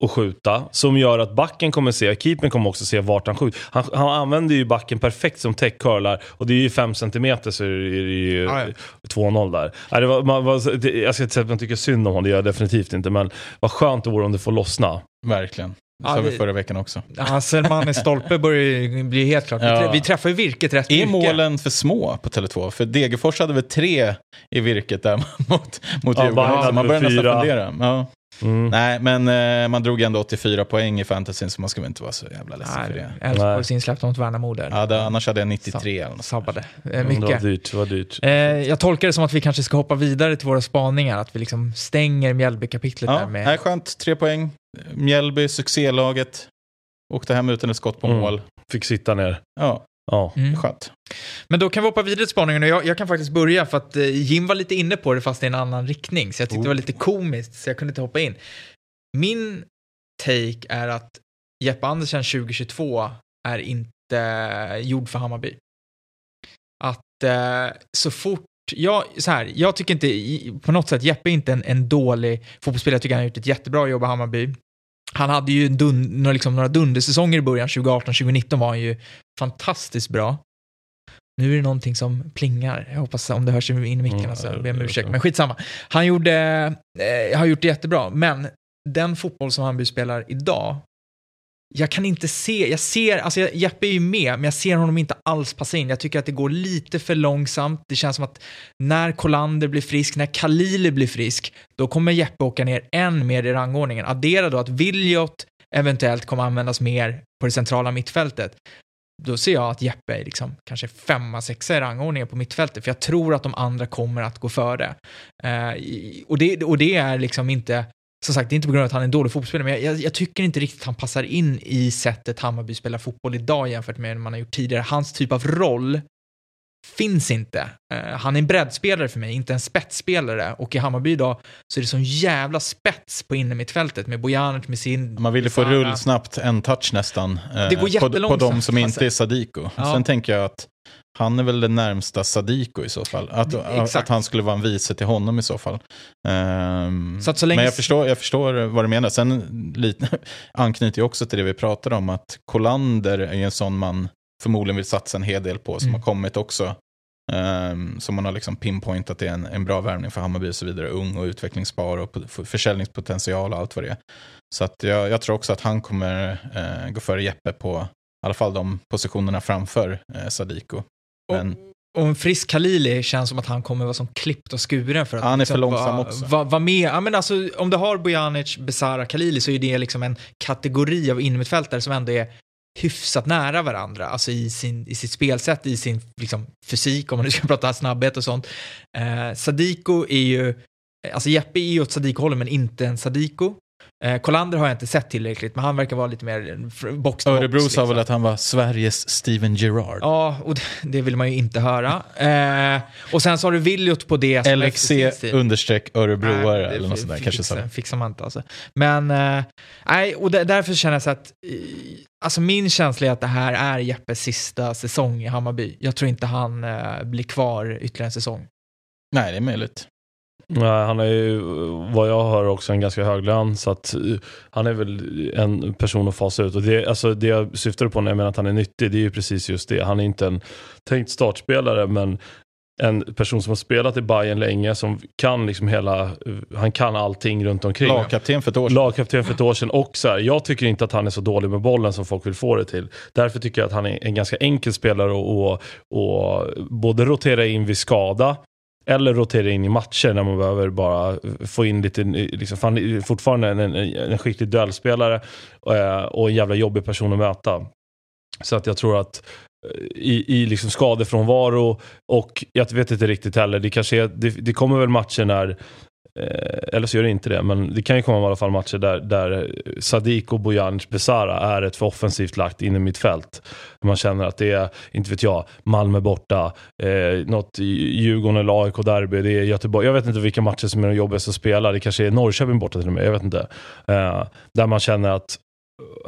och skjuta. Som gör att backen kommer se, keepern kommer också se vart han skjuter. Han, han använder ju backen perfekt som täckcurlar och det är ju 5 cm så är det ju Ah, ja. 2-0 där. Nej, det var, man, var, det, jag ska inte säga att man tycker synd om honom, det gör jag definitivt inte. Men vad skönt det vore om det får lossna. Verkligen. Det Ja, sa vi förra veckan också. Ja, Selman i stolpe börjar ju bli helt klart. Vi, Ja. vi träffar ju virket rätt Är mycket. målen för små på Tele2? För Degerfors hade väl tre i virket där *laughs* mot, mot Ja, Djurgården. Man börjar nästan fundera. Ja. Mm. Nej, men eh, man drog ändå 84 poäng i fantasyn så man ska väl inte vara så jävla ledsen för det. Nej, Elfsborgs insläppta mot Värnamo där. Ja, det, annars hade jag 93 eller något. Sabbade. Eh, Det var mycket. dyrt. Det var dyrt. Eh, jag tolkar det som att vi kanske ska hoppa vidare till våra spaningar. Att vi liksom stänger Mjällby-kapitlet Ja, där med... nej, skönt. Tre poäng. Mjällby, succélaget. Åkte hem utan ett skott på Mm. mål. Fick sitta ner. Ja, Ja. Mm. skönt. Men då kan vi hoppa vidare till spaningen och jag, jag kan faktiskt börja för att eh, Jim var lite inne på det fast i en annan riktning. Så jag tyckte det var lite komiskt så jag kunde inte hoppa in. Min take är att Jeppe Andersen 2022 är inte gjord för Hammarby. Att eh, så fort, jag, så här, jag tycker inte på något sätt, Jeppe är inte en, en dålig fotbollsspelare, jag tycker han har gjort ett jättebra jobb i Hammarby. Han hade ju dun, några, liksom, några dundersäsonger i början, 2018-2019 var han ju fantastiskt bra. Nu är det någonting som plingar. Jag hoppas om det hörs in i micken, Mm, alltså, ja, jag ber om ursäkt. Men skitsamma. Han gjorde, eh, har gjort det jättebra, men den fotboll som Hammarby spelar idag, jag kan inte se, jag ser, alltså Jeppe är ju med, men jag ser honom inte alls passa in. Jag tycker att det går lite för långsamt. Det känns som att när Kolander blir frisk, när Kalili blir frisk, då kommer Jeppe åka ner än mer i rangordningen. Addera då att Viljot eventuellt kommer användas mer på det centrala mittfältet. Då ser jag att Jeppe är liksom kanske femma, sexa i rangordningen på mittfältet, för jag tror att de andra kommer att gå före. Eh, och, det, och det är liksom inte, som sagt, det är inte på grund av att han är en dålig fotbollsspelare, men jag, jag, jag tycker inte riktigt han passar in i sättet Hammarby spelar fotboll idag jämfört med hur man har gjort tidigare. Hans typ av roll finns inte. Eh, han är en breddspelare för mig, inte en spetsspelare. Och i Hammarby idag så är det sån jävla spets på innermittfältet med Bojanic med sin... Man ville få rull snabbt, en touch nästan. eh, Det går på, på jättelångsamt, de som inte alltså. är Sadiko. Ja. Sen tänker jag att han är väl den närmsta Sadiko i så fall. Att, Exakt. att han skulle vara en vice till honom i så fall. Ehm, Så så länge- Men jag förstår, jag förstår vad du menar. Sen lite, *laughs* anknyter jag också till det vi pratade om. Att Kolander är en sån man förmodligen vill satsa en hel del på. Som Mm. har kommit också. Um, som man har liksom pinpointat är en, en bra värvning för Hammarby och så vidare. Ung och utvecklingsbar och försäljningspotential och allt vad det är. Så att jag, jag tror också att han kommer eh, gå före Jeppe på i alla fall de positionerna framför eh, Sadiko. Men Och en frisk Khalili känns som att han kommer vara som klippt och skuren för att Han är för liksom långsam vara, också. Vara, vara med. Ja, men alltså, om du har Bojanic, Besara, Khalili så är det liksom en kategori av innermittfältare som ändå är hyfsat nära varandra, alltså i, sin, i sitt spelsätt, i sin liksom, fysik, om man nu ska *laughs* prata snabbhet och sånt. Eh, Sadiko är ju, alltså Jeppe är ju åt Sadiko-hållet men inte en Sadiko. Eh, Kolander har jag inte sett tillräckligt, men han verkar vara lite mer box Örebro sa liksom. väl att han var Sveriges Steven Gerrard. Ja, och det, det vill man ju inte höra. Eh, och sen så har du Viljot på det. som tid. understreck Örebroare det eller något sånt där. Kanske så. fixar, fixar man inte alltså. Men, eh, nej, och där- därför känner jag så att, eh, alltså min känsla är att det här är Jeppes sista säsong i Hammarby. Jag tror inte han eh, blir kvar ytterligare en säsong. Nej, det är möjligt. Nej, han är ju, vad jag hör, också en ganska hög lön. Så att, eh, han är väl en person att fasa ut. Och det, alltså, det jag syftade på när jag menar att han är nyttig, det är ju precis just det. Han är inte en tänkt startspelare, men en person som har spelat i Bayern länge, som kan liksom hela, han kan allting runt omkring. Lagkapten för ett år sedan. Lagkapten för ett år sedan och så här, jag tycker inte att han är så dålig med bollen som folk vill få det till. Därför tycker jag att han är en ganska enkel spelare att och, både rotera in vid skada eller rotera in i matcher när man behöver bara få in lite, eh, liksom, fortfarande en, en, en skicklig duellspelare eh, och en jävla jobbig person att möta. Så att jag tror att eh, i, i liksom skadefrånvaro och jag vet inte riktigt heller, det, kanske är, det, det kommer väl matcher när Eh, eller så gör det inte det, men det kan ju komma i alla fall matcher där, där Sadik och Bojanic Besara är ett för offensivt lagt in i mitt fält. Man känner att det är, inte vet jag, Malmö borta, eh, något Djurgården eller AIK derby, det är Göteborg. Jag vet inte vilka matcher som är de jobbigaste att spela. Det kanske är Norrköping borta till och med, jag vet inte. Eh, där man känner att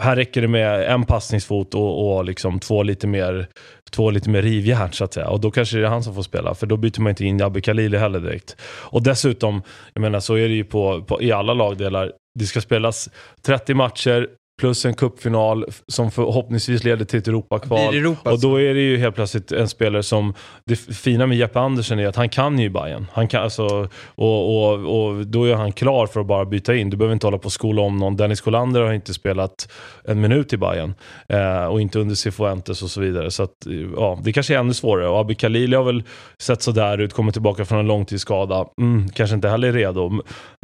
här räcker det med en passningsfot och, och liksom två lite mer två lite mer rivjärn så att säga. Och då kanske det är han som får spela, för då byter man inte in Abbe Khalili heller direkt. Och dessutom, jag menar så är det ju på, på, i alla lagdelar, det ska spelas 30 matcher plus en cupfinal f- som förhoppningsvis leder till ett Europakval. Europa Och då är det ju helt plötsligt en spelare som, det fina med Jeppe Andersen är att han kan ju Bayern. Han kan alltså, och, och, och då är han klar för att bara byta in. Du behöver inte hålla på och skola om någon. Dennis Kolander har inte spelat en minut i Bayern eh, och inte under Cifuentes och så vidare. Så att, ja, det kanske är ännu svårare. Och Abby Khalili har väl sett sådär ut, kommer tillbaka från en långtidsskada. Mm, kanske inte heller är redo.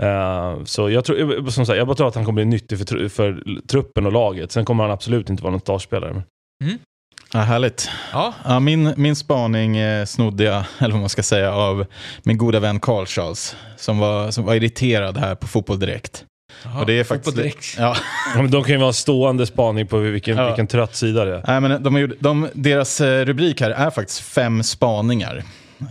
Eh, så jag tror, som sagt, jag bara tror att han kommer bli nyttig för, för truppen och laget. Sen kommer han absolut inte vara någon startspelare. Ja, härligt. Ja, Ja, min, min spaning eh, snodde jag, *laughs* eller vad man ska säga, av min goda vän Carl Charles. Som var, som var irriterad här på Fotboll Direkt. Jaha, Och det är faktiskt... direkt. Ja, Ja, men de kan ju vara en stående spaning på vilken, Ja. vilken trött sida det är. nej, men de, har gjort- de, deras eh, rubrik här är faktiskt fem spaningar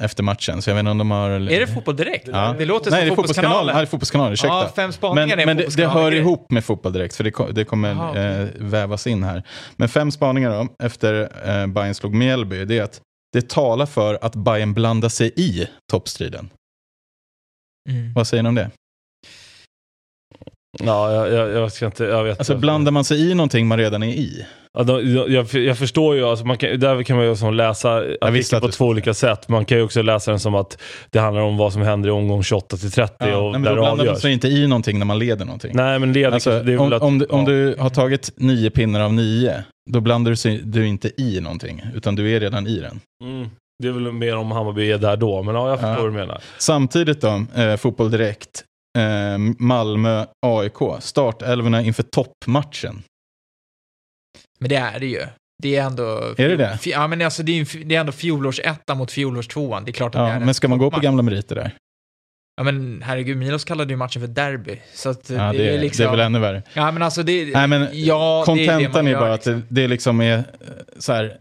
efter matchen. Så jag vet inte om de har... Är det fotboll direkt? Ja. Det låter Nej, som det är fotbollskanalen. Ja, det är fotbollskanalen, ursäkta. Ja, fem spaningar men är men det, det hör ihop med fotboll direkt, för det, det kommer Aha, eh, vävas in här. Men fem spaningar då, efter eh, Bayern slog Mjällby, det är att det talar för att Bayern blandar sig i toppstriden. Mm. Vad säger ni om det? Ja, jag, jag, jag ska inte, jag vet Alltså blandar man sig i någonting man redan är i? Ja, de, jag, jag förstår ju, alltså man kan, där kan man ju som läsa artikeln på två olika sätt. Man kan ju också läsa den som att det handlar om vad som händer i omgång 28 till 30 Ja, och nej, men där då blandar man sig inte i någonting när man leder någonting. Nej men leder Alltså, kanske, om, att, om, du, om ja. du har tagit nio pinnar av nio, då blandar du, sig, du inte i någonting, utan du är redan i den. Mm, det är väl mer om Hammarby är där då, men ja, jag förstår Ja. vad du menar. Samtidigt då, eh, Fotboll Direkt, eh, Malmö, AIK, startelvorna inför toppmatchen. Men det är det ju. Det är ändå... Är det det? Ja, men alltså det är, det är ändå fjolårsetta mot fjolårstvåan. Det är klart att det Ja, är en men ska man gå på gamla meriter där? Ja, men herregud, Milos kallade ju matchen för derby. Så att Ja, det, är liksom... det är väl ännu värre. Ja, men alltså det... Nej, men ja, det är det Kontentan är gör, bara att liksom. det, det liksom är eh, så här,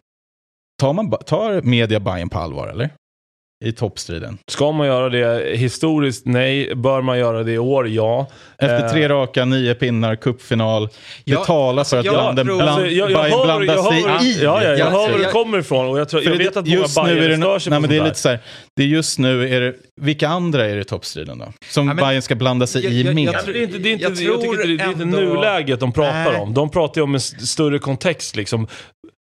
tar, man, tar media Bayern på allvar eller? I toppstriden. Ska man göra det historiskt? Nej. Bör man göra det i år? Ja. Efter Eh, tre raka, nio pinnar, cupfinal. Ja, det talar för att jag tror- bland, Alltså, jag, jag Bayern blandar jag sig i. Ja, ja, jag Jag- hör var du jag- kommer ifrån och jag, tror, jag vet att många just nu är det, Bayern stör sig nej, på men det är lite så här, det är just nu är det, vilka andra är det i toppstriden då? Som Ja, men- Bayern ska blanda sig Jag- i jag- mer? jag det är inte, det är inte, Jag jag tycker inte, det är inte nuläget de pratar Nej. om. De pratar ju om en st- större kontext liksom.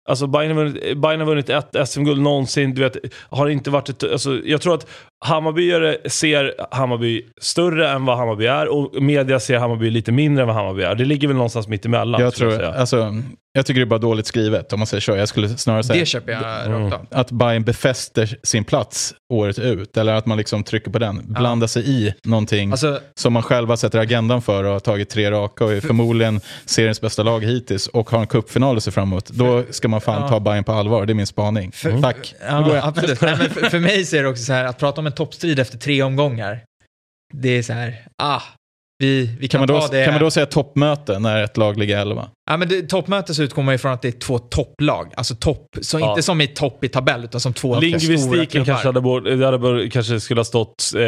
Alltså Bayern har vunnit, eh, Bayern har vunnit ett SM-guld någonsin, du vet, har inte varit ett, alltså, jag tror att Hammarbyare ser Hammarby större än vad Hammarby är och media ser Hammarby lite mindre än vad Hammarby är. Det ligger väl någonstans mitt emellan. Jag, tror, säga. alltså, jag tycker det är bara dåligt skrivet om man säger så. Jag skulle snarare säga Det köper jag Mm. rakt att Bayern befäster sin plats året ut. Eller att man liksom trycker på den. Blandar sig i någonting Alltså, som man själva sätter agendan för och har tagit tre raka och är förmodligen seriens bästa lag hittills och har en cupfinal att se fram emot. Då ska man fan Ja. ta Bayern på allvar. Det är min spaning. För- Tack. Ja, jag. absolut. Nej, men för, för mig så är det också så här, att prata om en toppstrid efter tre omgångar, det är så här, ah, vi, vi Kan kan, man, då, det. kan man då säga toppmöte när ett lag ligger elva? Ja, men det, toppmöte så utgår man ifrån att det är två topplag. Alltså topp, så Ja. inte som i topp i tabell, utan som två stora Lingvistiken klubbar. kanske hade, borde, det hade bör, kanske skulle ha stått eh,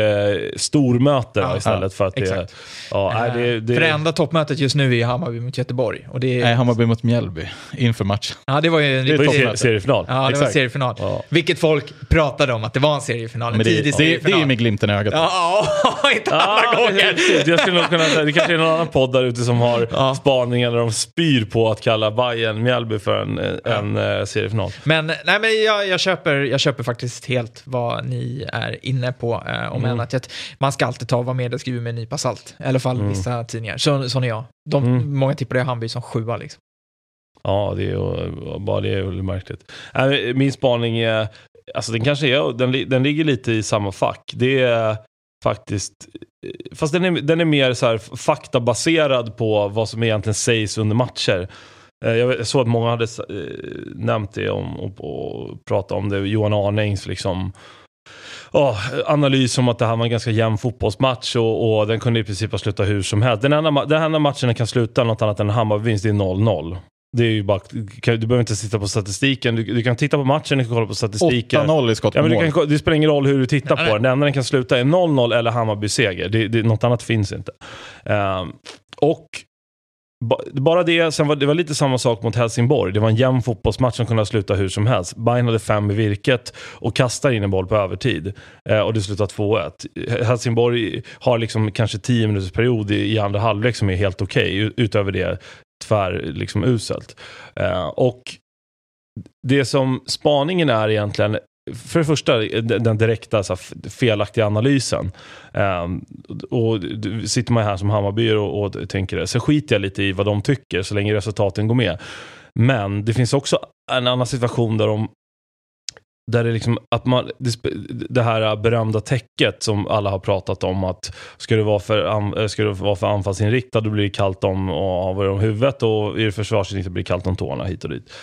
stormöte Ja, istället för att det... Ja, nej, det, det, För det enda toppmötet just nu är Hammarby mot Göteborg. Och det, är, Nej, Hammarby mot Mjällby inför matchen. ja, det var ju en Det var riktig... ju seriefinal. Ja, det var seriefinal. Ja. Vilket folk pratade om att det var en seriefinal. En Men det, tidig det, det är seriefinal. ju med glimten i ögat. Ja, ja, *laughs* inte alla Ja, gånger. jag skulle kunna det kanske är någon annan podd där ute som har Ja. spaningar där de spyr på att kalla Bayern Mjällby för en, en eh, seriefinal. Men, nej, men jag, jag, köper, jag köper faktiskt helt vad ni är inne på. Eh, om Mm. att jag, man ska alltid ta vad media skriver med en nypa salt. I alla fall Mm. vissa tidningar. Så, sån är jag. De, Mm. Många tippade Hammarby som sjua liksom. Ja, det är bara det är väl märkligt. Min spaning är, alltså den kanske är, den, den ligger lite i samma fack. Det är faktiskt, fast den är, den är mer så här faktabaserad på vad som egentligen sägs under matcher. Eh, jag såg att många hade eh, nämnt det om, och, och pratat om det. Johan Arnings liksom oh, analys om att det här var en ganska jämn fotbollsmatch och, och den kunde i princip ha slutat hur som helst. Den enda, den enda matchen den kan sluta något annat än en Hammarby-vinst, det är 0-0. Det är ju bara, du behöver inte titta på statistiken, du, du kan titta på matchen, du kan kolla på statistiken. 8-0 i skott på Ja, men mål. du kan, det spelar ingen roll hur du tittar Nej, på den. Det enda den kan sluta är 0-0 eller Hammarby-seger. Det, det, något annat finns inte. Ehm, och ba- bara det, sen var det var lite samma sak mot Helsingborg. Det var en jämn fotbollsmatch som kunde ha slutat hur som helst. Bayern hade fem i virket och kastar in en boll på övertid. Eh, och det slutar 2-1. Helsingborg har liksom kanske 10 minuters period i, i andra halvlek som är helt okej. U- Utöver det tvär liksom uselt. Eh, och det som spaningen är egentligen, för det första den direkta så här, felaktiga analysen. Ehm, och sitter man här som Hammarby och, och tänker det, så skiter jag lite i vad de tycker så länge resultaten går med. Men det finns också en annan situation där de där det, liksom, att man, det, här berömda täcket som alla har pratat om att ska du vara för, eh, ska du vara för anfallsinriktad då blir det kallt om, om, om huvudet och i det försvarsinriktad blir det kallt om tårna hit och dit.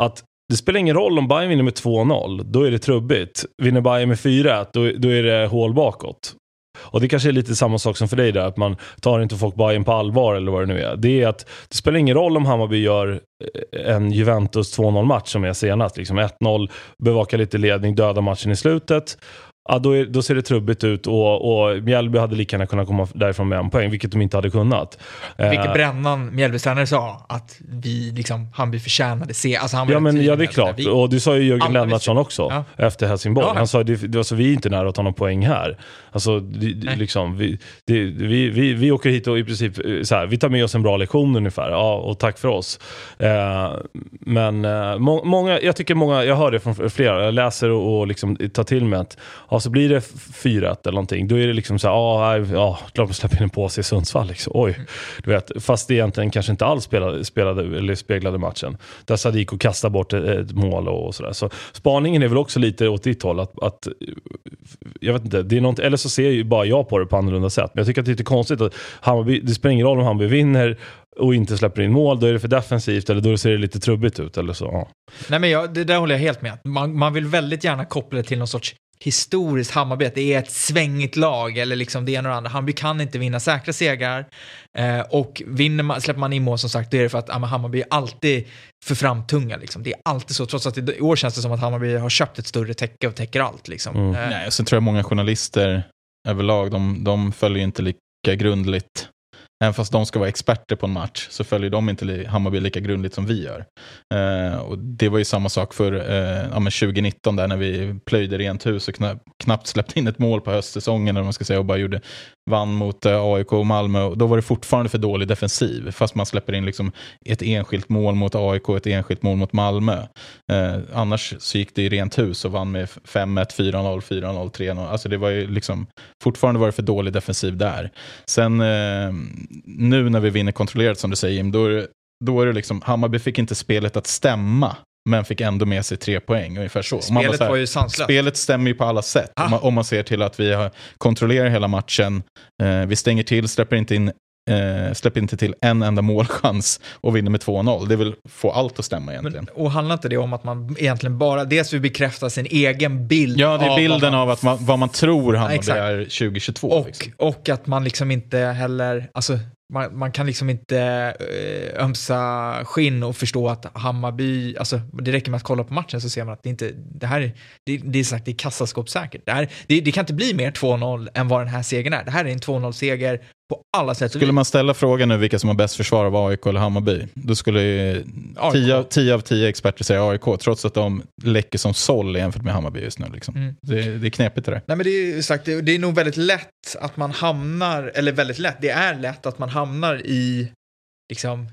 Att det spelar ingen roll om Bayern vinner med 2-0, då är det trubbigt. Vinner Bayern med 4-1, då, då är det hål bakåt. Och det kanske är lite samma sak som för dig där, att man tar inte folk Bayern på allvar eller vad det nu är. Det är att det spelar ingen roll om Hammarby gör eh, en Juventus 2-0 match som är senast. Liksom 1-0, bevaka lite ledning, döda matchen i slutet. Ja, då, är, då ser det trubbigt ut och, och Mjällby hade lika gärna kunnat komma därifrån med en poäng, vilket de inte hade kunnat. Vilket Eh, Brännan, Mjällbys tränare, sa att vi, liksom, Hammarby förtjänade se. Alltså han Ja, men, ja, det är klart. Vi, Och det sa ju Jörgen Lennartsson också Ja. efter Helsingborg. Ja. Han sa det, alltså, vi är inte nära att ta någon poäng här. Alltså, det, liksom, vi, det, vi, vi, vi åker hit och i princip eh, så här, vi tar med oss en bra lektion ungefär. Ja, och tack för oss. Eh, men eh, må, många, jag tycker många, jag hör det från flera, jag läser och, och liksom tar till mig att ja, så blir det 4-1 eller någonting. Då är det liksom så här, ja, klart man släpper in en påse i Sundsvall. Liksom. Oj, du vet, fast det egentligen kanske inte alls spelade, spelade, eller speglade matchen. Där Sadiko kastar bort ett, ett mål och, och sådär. Så spaningen är väl också lite åt ditt håll. Att, att, jag vet inte, det är något, eller så ser ju bara jag på det på annorlunda sätt. Men jag tycker att det är lite konstigt att Hammarby, det spelar ingen roll om Hammarby vinner och inte släpper in mål, då är det för defensivt eller då ser det lite trubbigt ut. Eller så. Ja. Nej, men jag, det där håller jag helt med. Man, man vill väldigt gärna koppla det till någon sorts historiskt Hammarby, att det är ett svängigt lag eller liksom det ena och det andra. Hammarby kan inte vinna säkra segrar eh, och vinner man, släpper man in mål som sagt, då är det för att ja, Hammarby är alltid för framtunga. Liksom. Det är alltid så, trots att det, i år känns det som att Hammarby har köpt ett större täcke och täcker allt. Liksom. Mm. Eh, Nej, och sen tror jag många journalister överlag, de, de följer inte lika grundligt. Även fast de ska vara experter på en match så följer de inte Hammarby lika grundligt som vi gör. Eh, och det var ju samma sak för eh, ja, men 2019 där när vi plöjde rent hus och kna- knappt släppte in ett mål på höstsäsongen eller man ska säga och bara gjorde, vann mot eh, AIK och Malmö. Och då var det fortfarande för dålig defensiv fast man släpper in liksom ett enskilt mål mot AIK och ett enskilt mål mot Malmö. Eh, annars så gick det i rent hus och vann med 5-1, 4-0, 4-0, 3-0. Alltså det var ju liksom, fortfarande var det för dålig defensiv där. Sen eh, nu när vi vinner kontrollerat som du säger Jim, då är det, då är det liksom, Hammarby fick inte spelet att stämma, men fick ändå med sig tre poäng, ungefär så. Spelet här, var ju sanslöst. Spelet stämmer ju på alla sätt. Ah. Om, man, om man ser till att vi har, kontrollerar hela matchen, eh, vi stänger till, släpper inte in eh, släpper inte till en enda målchans och vinner med 2-0. Det vill få allt att stämma egentligen. Men, och handlar inte det om att man egentligen bara, dels vill bekräfta sin egen bild ja, det är bilden man av att man, vad man tror Hammarby exakt. är 2022. Och, liksom. och att man liksom inte heller, alltså man, man kan liksom inte eh, ömsa skinn och förstå att Hammarby, alltså det räcker med att kolla på matchen så ser man att det inte, det här är, det, det är sagt, det är kassaskåpssäkert. Det, här, det, det kan inte bli mer 2-0 än vad den här segern är. Det här är en 2-0-seger på alla sätt Skulle man ställa frågan nu vilka som har bäst försvar av AIK eller Hammarby, då skulle ju 10 av 10 av 10 experter säga AIK, trots att de läcker som såll jämfört med Hammarby just nu. Liksom. Mm. Det, det är knepigt det där. Nej men det är sagt, det, det är nog väldigt lätt att man hamnar, eller väldigt lätt, det är lätt att man hamnar i liksom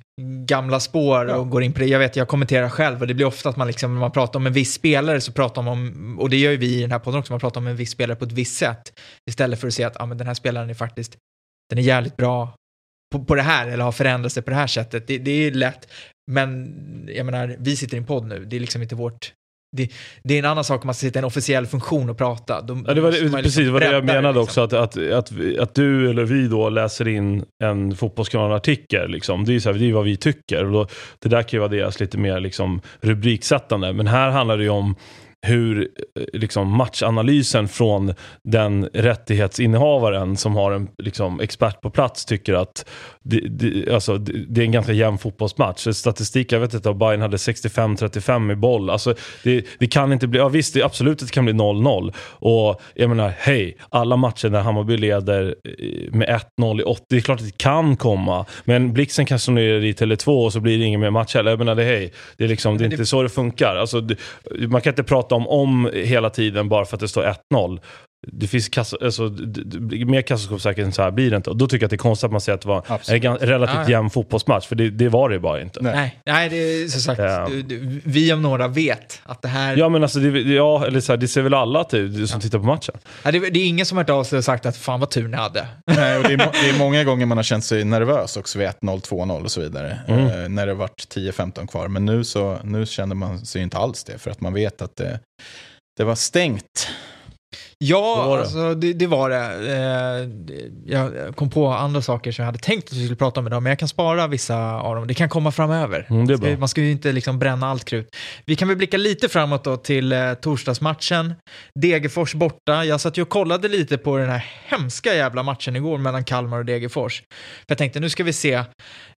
gamla spår och går in på det. Jag vet, jag kommenterar själv och det blir ofta att man liksom, när man pratar om en viss spelare så pratar man om, och det gör ju vi i den här podden också, man pratar om en viss spelare på ett visst sätt istället för att säga att ah, men den här spelaren är faktiskt, den är jävligt bra på, på det här eller har förändrat sig på det här sättet. Det, det är lätt, men jag menar, vi sitter i en podd nu, det är liksom inte vårt det, det är en annan sak om man sitter i en officiell funktion och prata. Då Ja, det var man precis liksom vad jag menade liksom. också. Att, att, att, att du eller vi då läser in en fotbollskanal-artikel. Liksom. Det är så här, det är vad vi tycker. Och då, det där kan ju vara deras lite mer liksom, rubriksättande. Men här handlar det ju om hur eh, liksom, matchanalysen från den rättighetsinnehavaren som har en liksom, expert på plats tycker att det, det, alltså, det, det är en ganska jämn fotbollsmatch. Statistik, jag vet inte, Bayern hade 65-35 i boll. Alltså, det, det kan inte bli, ja visst, det, absolut det kan bli 0-0. Och jag menar, hej, alla matcher när Hammarby leder eh, med 1-0 i 80, det är klart att det kan komma. Men Blixten kan slå ner i Tele2 och så blir det ingen mer match heller. Jag menar, det, hej, det är, liksom, det är inte så det funkar. Alltså, man kan inte prata om om hela tiden bara för att det står 1-0. Det finns kassa, alltså, mer kassaskåpssäkert än så här blir det inte. Och då tycker jag att det är konstigt att man säger att det var Absolut. en relativt Ja, ja. jämn fotbollsmatch. För det, det var det bara inte. Nej. Nej, det är som sagt, Ja. vi om några vet att det här... Ja men alltså, det, ja, eller så här, det ser väl alla till som tittar på matchen. Ja, det, det är ingen som har hört av sig och sagt att fan vad tur ni hade. Nej, och det, är, det är många gånger man har känt sig nervös också vid 1-0, 2-0 och så vidare. Mm. Eh, när det har varit 10-15 kvar. Men nu, så, nu känner man sig inte alls det. För att man vet att det, det var stängt. Ja, Så var det. alltså det, det var det. Eh, det- Jag kom på andra saker som jag hade tänkt att vi skulle prata om idag, men jag kan spara vissa av dem. Det kan komma framöver. Mm, det är Man ska ju inte liksom bränna allt krut. Vi kan väl blicka lite framåt då till eh, torsdagsmatchen. Degerfors borta. Jag satt ju och kollade lite på den här hemska jävla matchen igår mellan Kalmar och Degerfors. För jag tänkte, nu ska vi se.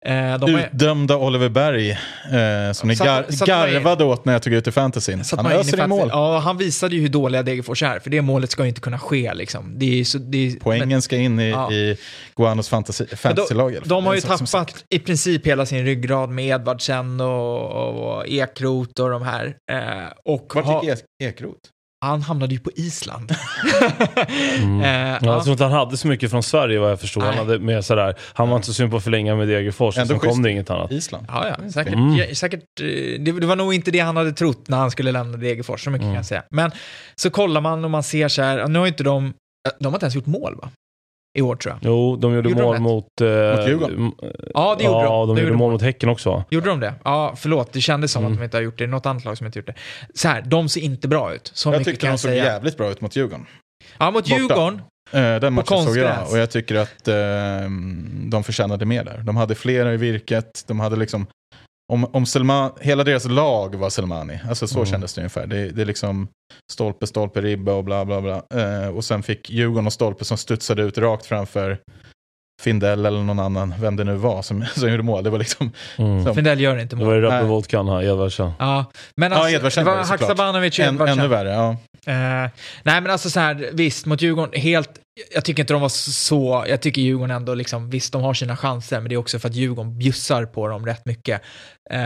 Eh, Utdömda Oliver Berg, eh, som ni gar, garvade åt när jag tog ut i fantasyn. Han öser i mål. Ja, han visade ju hur dåliga Degerfors är, för det målet ska ju inte kunna ske liksom. Det är så, det är, Poängen ska in i, Ja. i Guanos fantasy, Men fantasylag. de, de har ju tappat i princip hela sin ryggrad med Edvardsen och, och Ekroth och de här. Eh, och Vart ha, gick Ek- Ekroth? Han hamnade ju på Island. Mm. *laughs* Eh, Ja, ja. jag tror inte han hade så mycket från Sverige vad jag förstår. Han, hade med sådär, han var inte så sugen på att förlänga med Degerfors, sen kom det inget annat. Island. Ja, ja, säkert. Mm. Ja, säkert eh, det, det var nog inte det han hade trott när han skulle lämna Degerfors, så mycket Mm. kan jag säga. Men så kollar man och man ser så här, nu har inte de, de har inte ens gjort mål va? I år tror jag. Jo, de gjorde Gjorde de mål ett? mot... Eh, Mot Djurgården? Ja, det gjorde ja, de. de Det gjorde gjorde mål mot Häcken också. Gjorde de det? Ja, förlåt. Det kändes som Mm. att de inte har gjort det. Något annat lag som inte gjort det. Så här, de ser inte bra ut. Så Jag tyckte kan de såg säga. jävligt bra ut mot Djurgården. Ja, mot Borta. Djurgården. Eh, den matchen såg jag och jag tycker att eh, de förtjänade mer där. De hade flera i virket, de hade liksom om, om Selman, hela deras lag var Selmani, alltså så Mm. kändes det ungefär. Det, det är liksom stolpe, stolpe, ribba och bla bla bla. Eh, och sen fick Djurgården och stolpe som studsade ut rakt framför Findell eller någon annan, vem det nu var som, *laughs* som gjorde mål. Det var liksom, Mm. Så- Findell gör inte Det var mål. ju Nej. Rappelvodkan här, Edvardsen. Ja, men Ja, alltså, Edvardsen det var var det såklart. Haksabanovic Edvardsen. ännu värre. Ja. Eh, nej, men alltså så här, visst, mot Djurgården, helt, jag tycker inte de var så, jag tycker Djurgården ändå, liksom, visst, de har sina chanser, men det är också för att Djurgården bjussar på dem rätt mycket. Eh,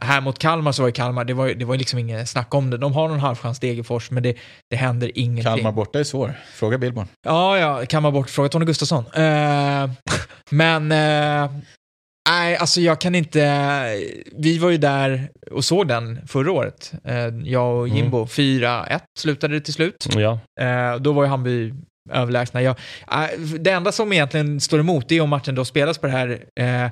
här mot Kalmar så var ju Kalmar, det var, ju- det var liksom inget snack om det. De har någon halvchans Degerfors, men det, det händer ingenting. Kalmar borta är svår. Fråga Billborn. Ja, ja, Kalmar bort, fråga Tony Gustafsson. Eh, *laughs* men, nej, alltså jag kan inte, vi var ju där och såg den förra året, eh, jag och Jimbo, 4-1 slutade det till slut. Ja. Eh, då var ju Hammarby överlägsna. Jag, eh, det enda som egentligen står emot det är om matchen då spelas på det här... Eh,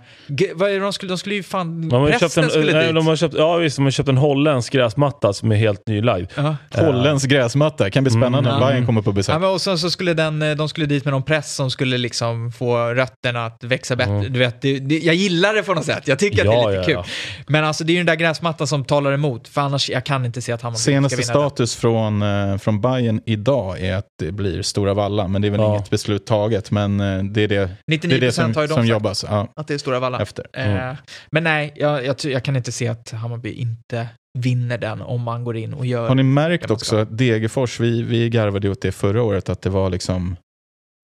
vad är det de skulle, de skulle ju fan... De har köpt pressen en, skulle nej, dit. de har köpt, ja, visst, de har köpt en holländsk gräsmatta som är helt nylagd. Ja. Holländsk gräsmatta, kan bli spännande Mm. Ja. Bayern kommer på besök. Ja, men och så, så skulle den, eh, de skulle dit med någon press som skulle liksom få rötterna att växa bättre. Mm. Du vet, det, det, jag gillar det på något sätt. Jag tycker att det Ja, är lite ja, kul. ja. Men alltså det är ju den där gräsmattan som talar emot. För annars, jag kan inte se att Hammarby Senaste ska vinna den. status från, eh, från Bayern idag är att det blir Stora Valla, men det är väl Ja. inget beslut taget. Men eh, det är det, det, 99% är det som, de som jobbas ja, att det är Stora Valla. efter. Eh, men nej, jag, jag, jag kan inte se att Hammarby inte vinner den om man går in och gör... Har ni märkt också att Degerfors, vi, vi garvade åt det förra året, att det var liksom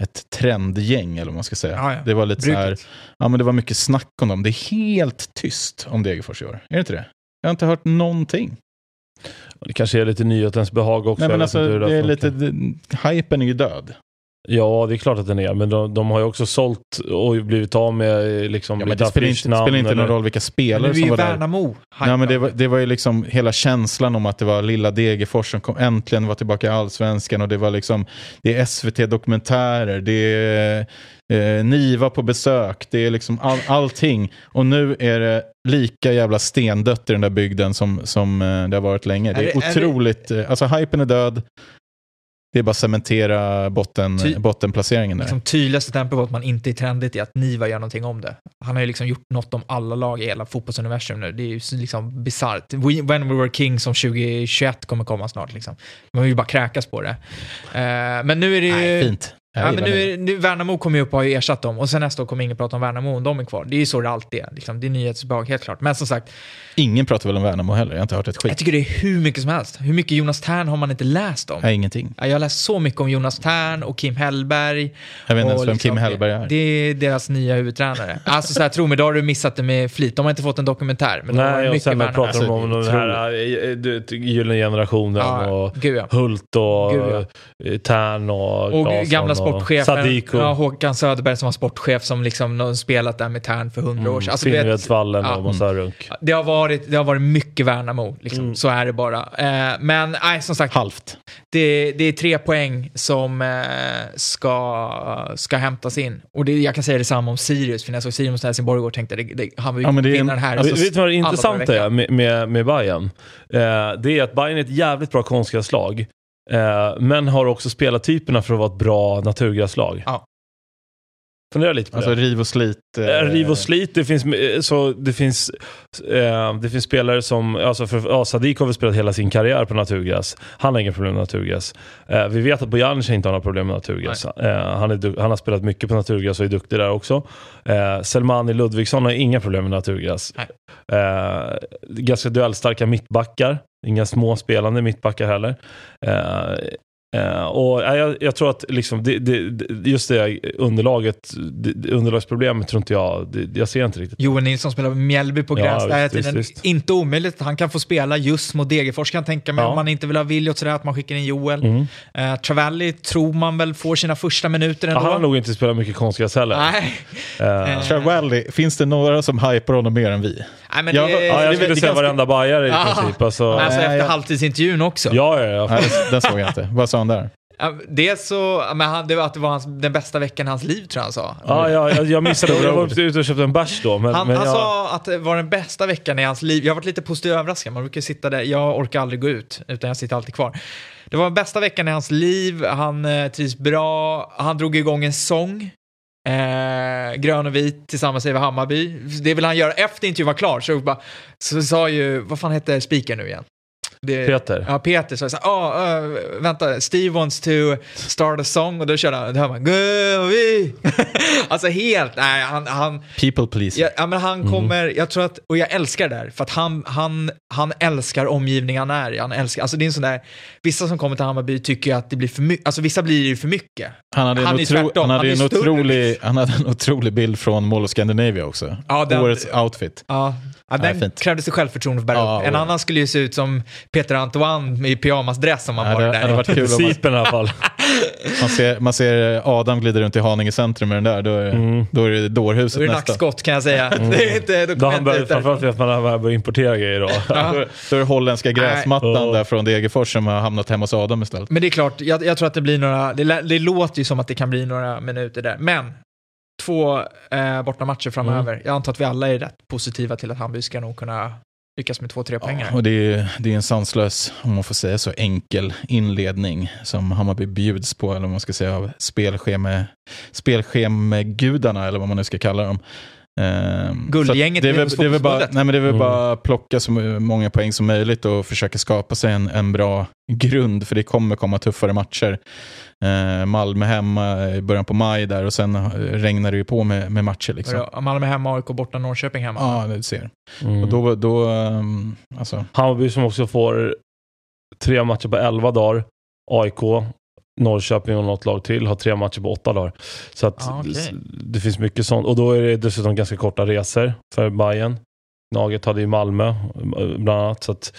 ett trendgäng, eller vad man ska säga. Ja, ja. Det var lite så här, ja men det var mycket snack om dem. Det är helt tyst om Degerfors i år. Är det inte det? Jag har inte hört någonting. Det kanske är lite nyhetens behag också. Nej men vet alltså, det är lite, hypen är ju död. Ja, det är klart att den är. Men de, de har ju också sålt och blivit av med liksom, Ja, men det spelar inte, spelar inte någon roll vilka spelare nu är som var där. Värnamo Ja, men det, var, det var ju liksom hela känslan om att det var lilla Degerfors som kom, äntligen var tillbaka i allsvenskan och det var liksom det är SVT-dokumentärer, det är eh, Niva på besök, det är liksom all, allting. Och nu är det lika jävla stendött i den där bygden som, som eh, det har varit länge. Det är, Är det- är det- otroligt, eh, alltså hypen är död. Det är bara att cementera botten, Ty- bottenplaceringen där. Liksom tydligaste tempot på att man inte är trendigt är att Niva gör någonting om det. Han har ju liksom gjort något om alla lag i hela fotbollsuniversum nu. Det är ju liksom bisarrt. When We Were King som 2021 kommer komma snart liksom. Man vill ju bara kräkas på det. Eh, men nu är det ju... Nej, fint. Ja, men nu, nu Värnamo kommer ju upp och har ju ersatt dem och sen nästa år kommer ingen prata om Värnamo om de är kvar. Det är ju så det alltid är. Liksom. Det är nyhetsbehag, helt klart. Men som sagt, Ingen pratar väl om Värnamo heller, jag har inte hört ett jag skit. tycker det är hur mycket som helst. Hur mycket Jonas Tern har man inte läst om? Nej, ingenting. Ja, Jag har läst så mycket om Jonas Tern och Kim Hellberg. Jag vet inte ens vem liksom, Kim Hellberg är. Det är deras nya huvudtränare. *laughs* Alltså så här, tro mig, då har du missat det med flit. De har inte fått en dokumentär. Men de har Nej, och mycket sen Värnamo. pratar de om Alltså, den här eh, vet, gyllene generationen Ja, och gud ja. Hult och Gud, eh, Tern och, Och gamla och sportchefen, Sadiko. ja, Håkan Söderberg som var sportchef som liksom spelat där med Tern för hundra år sedan. Alltså, Finnvedsvallen ja. och massa runk. det, har varit, det har varit mycket Värnamo, liksom. Mm. så är det bara. Eh, men nej, som sagt, Halvt. det, det är tre poäng som eh, ska, ska hämtas in. Och det, jag kan säga detsamma om Sirius, för när jag såg Sirius mot Helsingborg igår tänkte jag det, han vill Ja, men det vinna den här. Alltså, vet du vad det intressanta är med, med, med Bayern? Eh, det är att Bayern är ett jävligt bra konstgräslag. Eh, men har också spelartyperna för att vara ett bra naturgräslag. Ja. Fundera lite på Alltså det. riv och slit. eh, Eh, Riv och slit, det finns, eh, så det finns, eh, det finns spelare som, alltså för, ja, Sadik har väl spelat hela sin karriär på naturgräs. Han har inga problem med naturgräs. Eh, vi vet att Bojanic inte har några problem med naturgräs. Eh, han, är, han har spelat mycket på naturgräs och är duktig där också. Eh, Selmani Ludvigsson har inga problem med naturgräs. Eh, ganska duellstarka mittbackar. Inga små spelande mittbackar heller. Eh, och jag, jag tror att liksom det, det, just det underlaget, det, underlagsproblemet tror inte jag, det, jag ser inte riktigt. Joel Nilsson spelar med Mjällby på Ja, gräs hela visst, visst, visst. Inte omöjligt att han kan få spela just mot Degerfors kan jag tänka mig. Ja. Om man inte vill ha Williot sådär, att man skickar in Joel. Mm. Eh, Travalli tror man väl får sina första minuter Ja, ändå. han har nog inte spelat mycket konstgräs heller. Nej. Eh, Travalli, finns det några som hypar honom mer än vi? Nej, men Jag- det, ja, jag det- skulle det är säga ganska- varenda bajare i Ja. princip. Alltså, alltså efter halvtidsintervjun också. ja, ja, ja. Nej, den såg jag inte. Vad sa han där? Det så, men han, det var att det var hans, den bästa veckan i hans liv tror jag han sa. Ja, ja, jag, jag missade, Stora jag var ute och köpte en bärs då. Men, Han, men han jag, sa att det var den bästa veckan i hans liv. Jag har varit lite positivt överraskad. Man brukar sitta där. Jag orkar aldrig gå ut, utan jag sitter alltid kvar. Det var den bästa veckan i hans liv. Han eh, trivs bra. Han drog igång en sång. Eh, grön och vit tillsammans med Hammarby. Det vill han göra efter intervjun var klar. Så, bara, så sa ju, vad fan heter speaker nu igen? Det, Peter. Ja, Peter sa så här, ah, eh, vänta, Steve wants to start a song och då körde han, då hör man, "Gå vi." *laughs* Alltså helt, nej, han, han, People please. Ja, ja, men han kommer, jag tror att, och jag älskar det där, för att han, han, han älskar omgivningen han är i. Han älskar, alltså det är en sån där, vissa som kommer till Hammarby tycker ju att det blir för mycket, alltså vissa blir ju för mycket. Han hade, Han en, är otro, tvärtom, han hade han en, är otrolig, han hade en otrolig bild från Mall of Scandinavia också. Ja, den- Årets outfit. Ja, ja den fint. krävde sig självförtroende för att bära Ja, upp. En annan skulle ju se ut som Peter Antoine i pyjamasdress om han Ja, var det det där. hade varit kul om man, Sipen i alla fall. *laughs* man, ser, man ser Adam glida runt i Haninge centrum med den där. Då är, Mm. då är det dårhuset Då är det nästa. nackskott kan jag säga. *laughs* Det är inte, då Då han därifrån. framförallt man att man börjar importera grejer då. *laughs* Ja. Då, då är det holländska gräsmattan Nej. där från Degerfors som har hamnat hemma hos Adam istället. Men det är klart, jag, jag tror att det blir några, det, det låter ju som att det kan bli några minuter där. Men, två eh, bortamatcher framöver. Mm. Jag antar att vi alla är rätt positiva till att Hammarby ska nog kunna lyckas med två, tre poäng. Ja, och det är, det är en sanslös, om man får säga så, enkel inledning som Hammarby bjuds på, eller vad man ska säga, av spelschema, spelschemagudarna, eller vad man nu ska kalla dem. Ehm, Guldgänget det är väl, det är väl bara, nej, men det är väl Mm. bara plocka så många poäng som möjligt och försöka skapa sig en, en bra grund, för det kommer komma tuffare matcher. Eh, Malmö hemma i början på maj där och sen eh, regnar det ju på med, med matcher. Liksom. Ja. Malmö hemma, AIK borta, Norrköping hemma. Ja, det ser. Mm. Och då, då um, alltså, Hammarby som också får tre matcher på 11 dagar. AIK, Norrköping och något lag till har tre matcher på åtta dagar. Så att Ah, s- det finns mycket sånt. Och då är det dessutom ganska korta resor för Bayern. Naget hade ju Malmö eh, bland annat. Så att,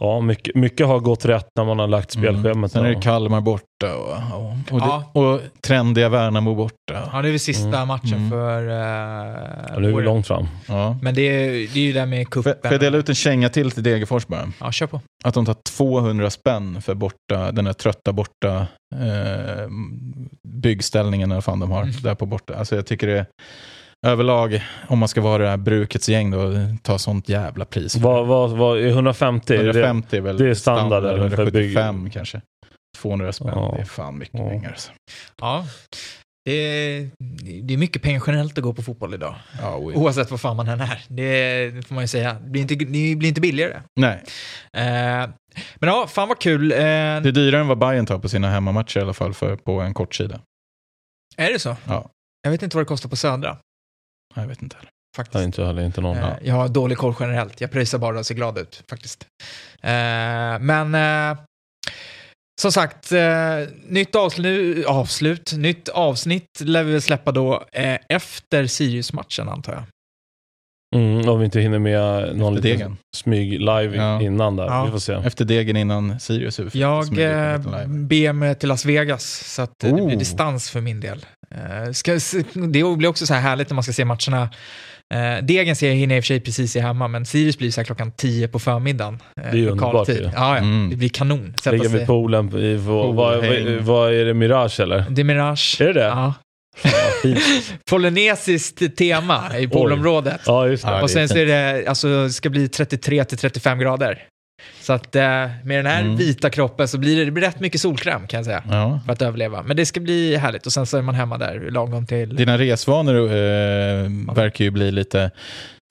ja, mycket, mycket har gått rätt när man har lagt spelschemat. Mm. Sen är det. Kalmar borta och, och, och, Ja. det, och trendiga Värnamo borta. Ja, det är väl sista Mm. matchen Mm. för uh, Ja, nu är vi långt fram. Ja. Men det är, det är ju det med cupen. får jag dela ut en känga till till Degerfors bara? Ja, kör på. Att de tar 200 spänn för borta, den här trötta borta eh, byggställningen eller vad fan de har Mm. där på borta. Alltså jag tycker det är överlag, om man ska vara det här brukets gäng då, ta sånt jävla pris. Vad, vad, vad, är 150? Är det- 150 är väl det är standard, bygg- 175 kanske. 200 spänn, Ja. det är fan mycket Ja. pengar. Alltså. Ja. Det är, det är mycket pengar generellt att gå på fotboll idag. Ja. Oavsett vad fan man än är. Det, det får man ju säga. Det blir inte, det blir inte billigare. Nej, Eh, men ja, fan vad kul. Eh, det är dyrare än vad Bayern tar på sina hemmamatcher i alla fall för, på en kortsida. är det så? Ja. Jag vet inte vad det kostar på Södra. Jag vet inte heller. Faktiskt. Nej, inte heller, inte någon. Eh, Jag har dålig koll generellt. Jag pröjsar bara och ser glad ut faktiskt. Eh, men eh, som sagt, eh, nytt avslut, avslut, nytt avsnitt lär vi släppa då eh, efter Sirius-matchen antar jag. Mm, om vi inte hinner med någon Efter liten smyg-live Ja. innan där. Ja. Vi får se. Efter degen innan Sirius. Jag eh, ber mig till Las Vegas, så att eh, det blir Oh. distans för min del. Eh, ska, det blir också så här härligt när man ska se matcherna. Eh, Degen ser jag hinner i och för sig precis i hemma, men Sirius blir så här klockan 10 på förmiddagen. Eh, Det är ju underbart ju. Ja, ja, Mm. det blir kanon. Sätta Ligger vid poolen. I, vad, vad, är det? Mirage eller? Det är Mirage. Är det det? Ja. *laughs* Polynesiskt tema i poolområdet. Ja, just det. Och sen så är det, alltså, ska bli 33 till 35 grader. Så att eh, med den här Mm. vita kroppen så blir det, det blir rätt mycket solkräm kan jag säga. Ja. För att överleva. Men det ska bli härligt och sen så är man hemma där lagom till... Dina resvanor eh, verkar ju bli lite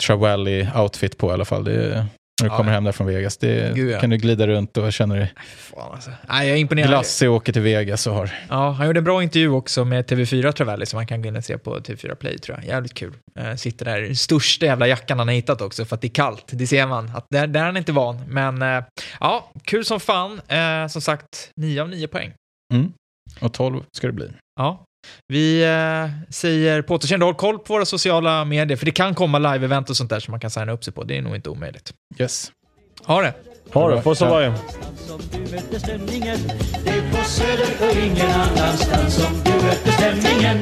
Trawally-outfit på i alla fall. Det, när du Ja, kommer hem där från Vegas. Det Gud, ja. kan du glida runt och känna dig Fan, alltså. Nej, jag är imponerad. glassig och åker till Vegas och har. Ja, han gjorde en bra intervju också med TV4 Travelli som man kan gå in och se på TV4 Play tror jag. Jävligt kul. Eh, sitter där, den största jävla jackan han har hittat också för att det är kallt. Det ser man. Att där, där är han inte van. Men eh, ja, kul som fan. Eh, som sagt, 9 av 9 poäng. Mm. Och 12 ska det bli. Ja. Vi eh, säger på återseende, håll koll på våra sociala medier, för det kan komma live-event och sånt där som man kan signa upp sig på. Det är nog inte omöjligt. Yes. Ha det! Ha det. Du mötte stämningen Det är på Söder och ingen annanstans som du mötte stämningen